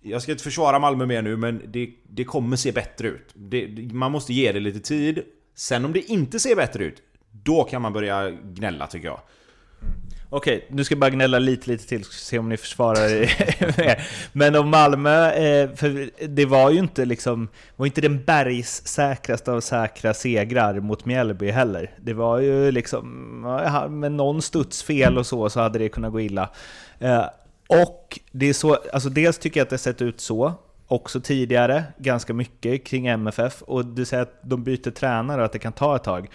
jag ska inte försvara Malmö mer nu, men det, det kommer se bättre ut. Det, man måste ge det lite tid. Sen om det inte ser bättre ut, då kan man börja gnälla tycker jag. Mm. Okej, nu ska jag bara gnälla lite, lite till, se om ni försvarar er. Men om Malmö, eh, för det var ju inte liksom, var inte den bergssäkraste av säkra segrar mot Mjällby heller. Det var ju liksom, med någon studs fel och så, så hade det kunnat gå illa. Eh, och det är så, alltså dels tycker jag att det sett ut så, också tidigare, ganska mycket kring MFF. Och du säger att de byter tränare och att det kan ta ett tag.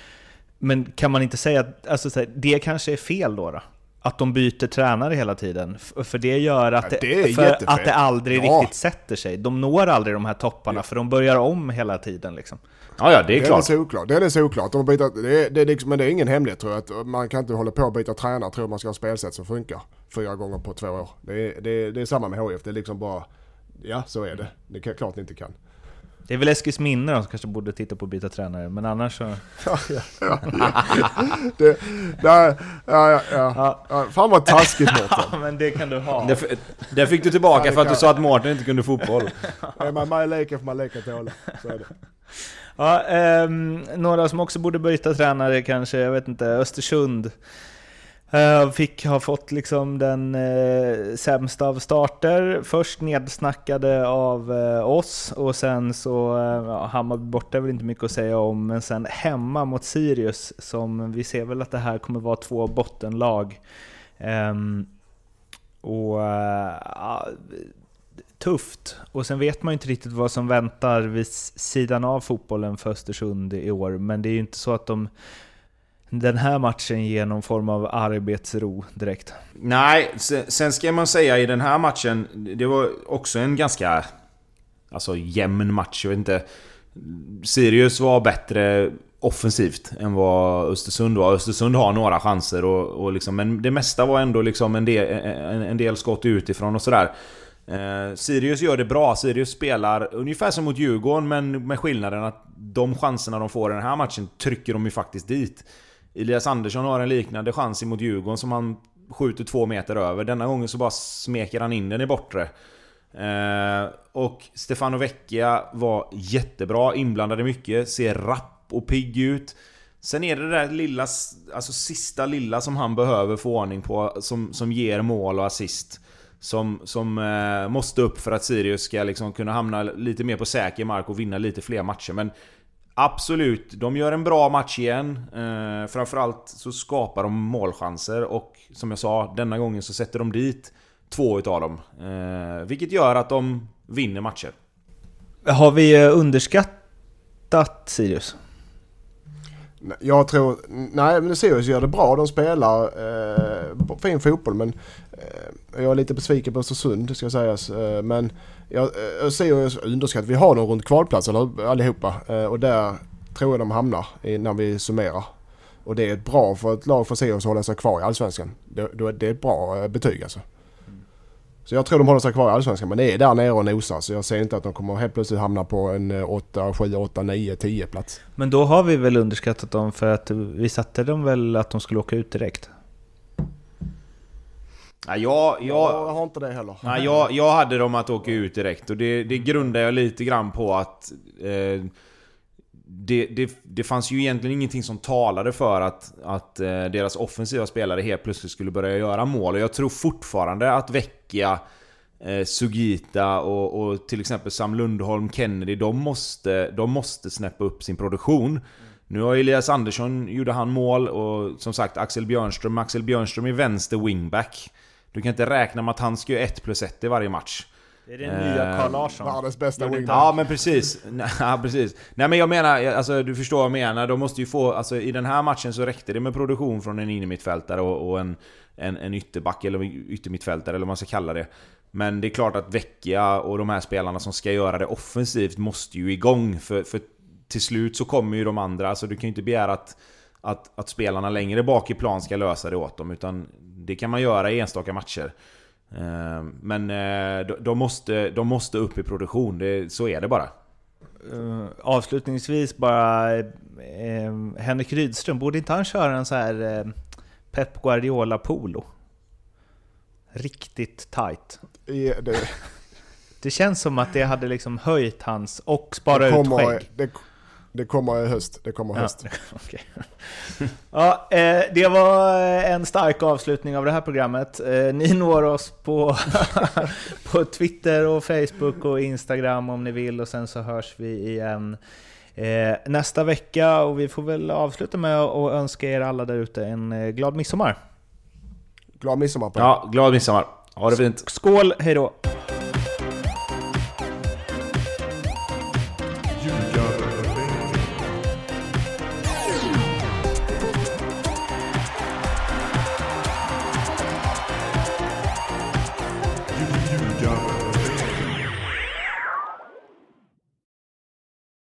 Men kan man inte säga att alltså, det kanske är fel då, då? Att de byter tränare hela tiden? För det gör att Ja, det, det är för att det aldrig Ja. riktigt sätter sig. De når aldrig de här topparna, för de börjar om hela tiden. Liksom. Ja, ja, det är Det är klart. såklart. Det är såklart. De byter, det är, det är liksom, men det är ingen hemlighet tror jag. Att man kan inte hålla på och byta tränare. Tror man ska ha spelsätt som funkar fyra gånger på två år. Det är, det är, det är samma med HIF. Det är liksom bara, ja så är det. Det är klart ni inte kan. Det är väl Eskils minne som kanske borde titta på att byta tränare, men annars så... Ja, ja, ja. det, ja, ja, ja. ja. Fan vad taskigt Mårten. Ja, men det kan du ha. Det, det fick du tillbaka Ja, för att du sa att Mårten inte kunde fotboll. Är man i leken får man leka tåla. Så är det. Ja, ehm, några som också borde byta tränare kanske, jag vet inte, Östersund. Eh, fick ha fått liksom den eh, sämsta av starter. Först nedsnackade av eh, oss och sen så, eh, ja, Hammarby borta är väl inte mycket att säga om, men sen hemma mot Sirius som vi ser väl att det här kommer vara två bottenlag. Ehm, och eh, tufft. Och sen vet man ju inte riktigt vad som väntar vid sidan av fotbollen för Östersund i år. Men det är ju inte så att de den här matchen ger någon form av arbetsro direkt. Nej, sen, sen ska man säga i den här matchen, det var också en ganska alltså, jämn match. Jag vet inte. Sirius var bättre offensivt än vad Östersund var. Östersund har några chanser och, och liksom, men det mesta var ändå liksom en del, en, en del skott utifrån och sådär. Eh, Sirius gör det bra. Sirius spelar ungefär som mot Djurgården men med skillnaden att de chanserna de får i den här matchen trycker de ju faktiskt dit. Elias Andersson har en liknande chans mot Djurgården som han skjuter två meter över. Denna gången så bara smeker han in den i bortre. Eh, och Stefano Vecchia var jättebra, inblandade mycket, ser rapp och pigg ut. Sen är det det där lilla, alltså sista lilla som han behöver få ordning på, som, som ger mål och assist. Som, som eh, måste upp för att Sirius ska liksom kunna hamna lite mer på säker mark och vinna lite fler matcher. Men absolut, de gör en bra match igen. Eh, framförallt så skapar de målchanser och som jag sa, denna gången så sätter de dit två utav dem. Eh, vilket gör att de vinner matcher. Har vi eh, underskattat Sirius? Jag tror, nej men Sirius gör det bra. De spelar eh, fin fotboll men eh, jag är lite besviken på Östersund ska sägas. Eh, men jag eh, jag säger underskattat, vi har dem runt kvalplatsen allihopa. Eh, och där tror jag de hamnar när vi summerar. Och det är ett bra för ett lag för Sirius att hålla sig kvar i Allsvenskan. Det, det är ett bra eh, betyg alltså. Så jag tror de håller sig kvar i Allsvenskan men det är där nere och nosar så jag ser inte att de kommer helt plötsligt hamna på en 8, 7, 8, 9, 10 plats. Men då har vi väl underskattat dem för att vi satte dem väl att de skulle åka ut direkt? Ja, jag, Jag jag, har inte det heller. nej, jag, jag hade dem att åka ut direkt och det, det grundar jag lite grann på att eh, det, det, det fanns ju egentligen ingenting som talade för att, att eh, deras offensiva spelare helt plötsligt skulle börja göra mål. Och jag tror fortfarande att Vecchia eh, Sugita och, och till exempel Sam Lundholm, Kennedy, de måste, de måste snäppa upp sin produktion. Nu har Elias Andersson, gjorde han mål och som sagt Axel Björnström, Axel Björnström är vänster wingback. Du kan inte räkna med att han ska göra 1 plus 1 i varje match. Det är den nya Carl Larsson. Världens bästa wingback. Ja men precis. Ja, precis. Nej men jag menar, alltså, du förstår vad jag menar. De måste ju få, alltså, I den här matchen så räckte det med produktion från en innermittfältare och, och en, en, en ytterback, eller yttermittfältare eller vad man ska kalla det. Men det är klart att Vecchia och de här spelarna som ska göra det offensivt måste ju igång. För, för till slut så kommer ju de andra, alltså du kan ju inte begära att, att, att spelarna längre bak i plan ska lösa det åt dem. Utan det kan man göra i enstaka matcher. Eh, Men eh, de- måste, de måste upp i produktion, det, så är det bara. Uh, avslutningsvis bara, eh, Henrik Rydström, borde inte han köra en så här eh, Pep Guardiola Polo? Riktigt tight. I- Det, Det känns som att det hade liksom höjt hans, och spara det, ut skägg. det, det kommer i höst. Det kommer i Ja, höst. ja, eh, det var en stark avslutning av det här programmet. Eh, ni når oss på, på Twitter och Facebook och Instagram om ni vill och sen så hörs vi igen eh, nästa vecka och vi får väl avsluta med att önska er alla där ute en glad midsommar. Glad midsommar på er. Ja, glad midsommar. Ha det fint. Skål, hej då!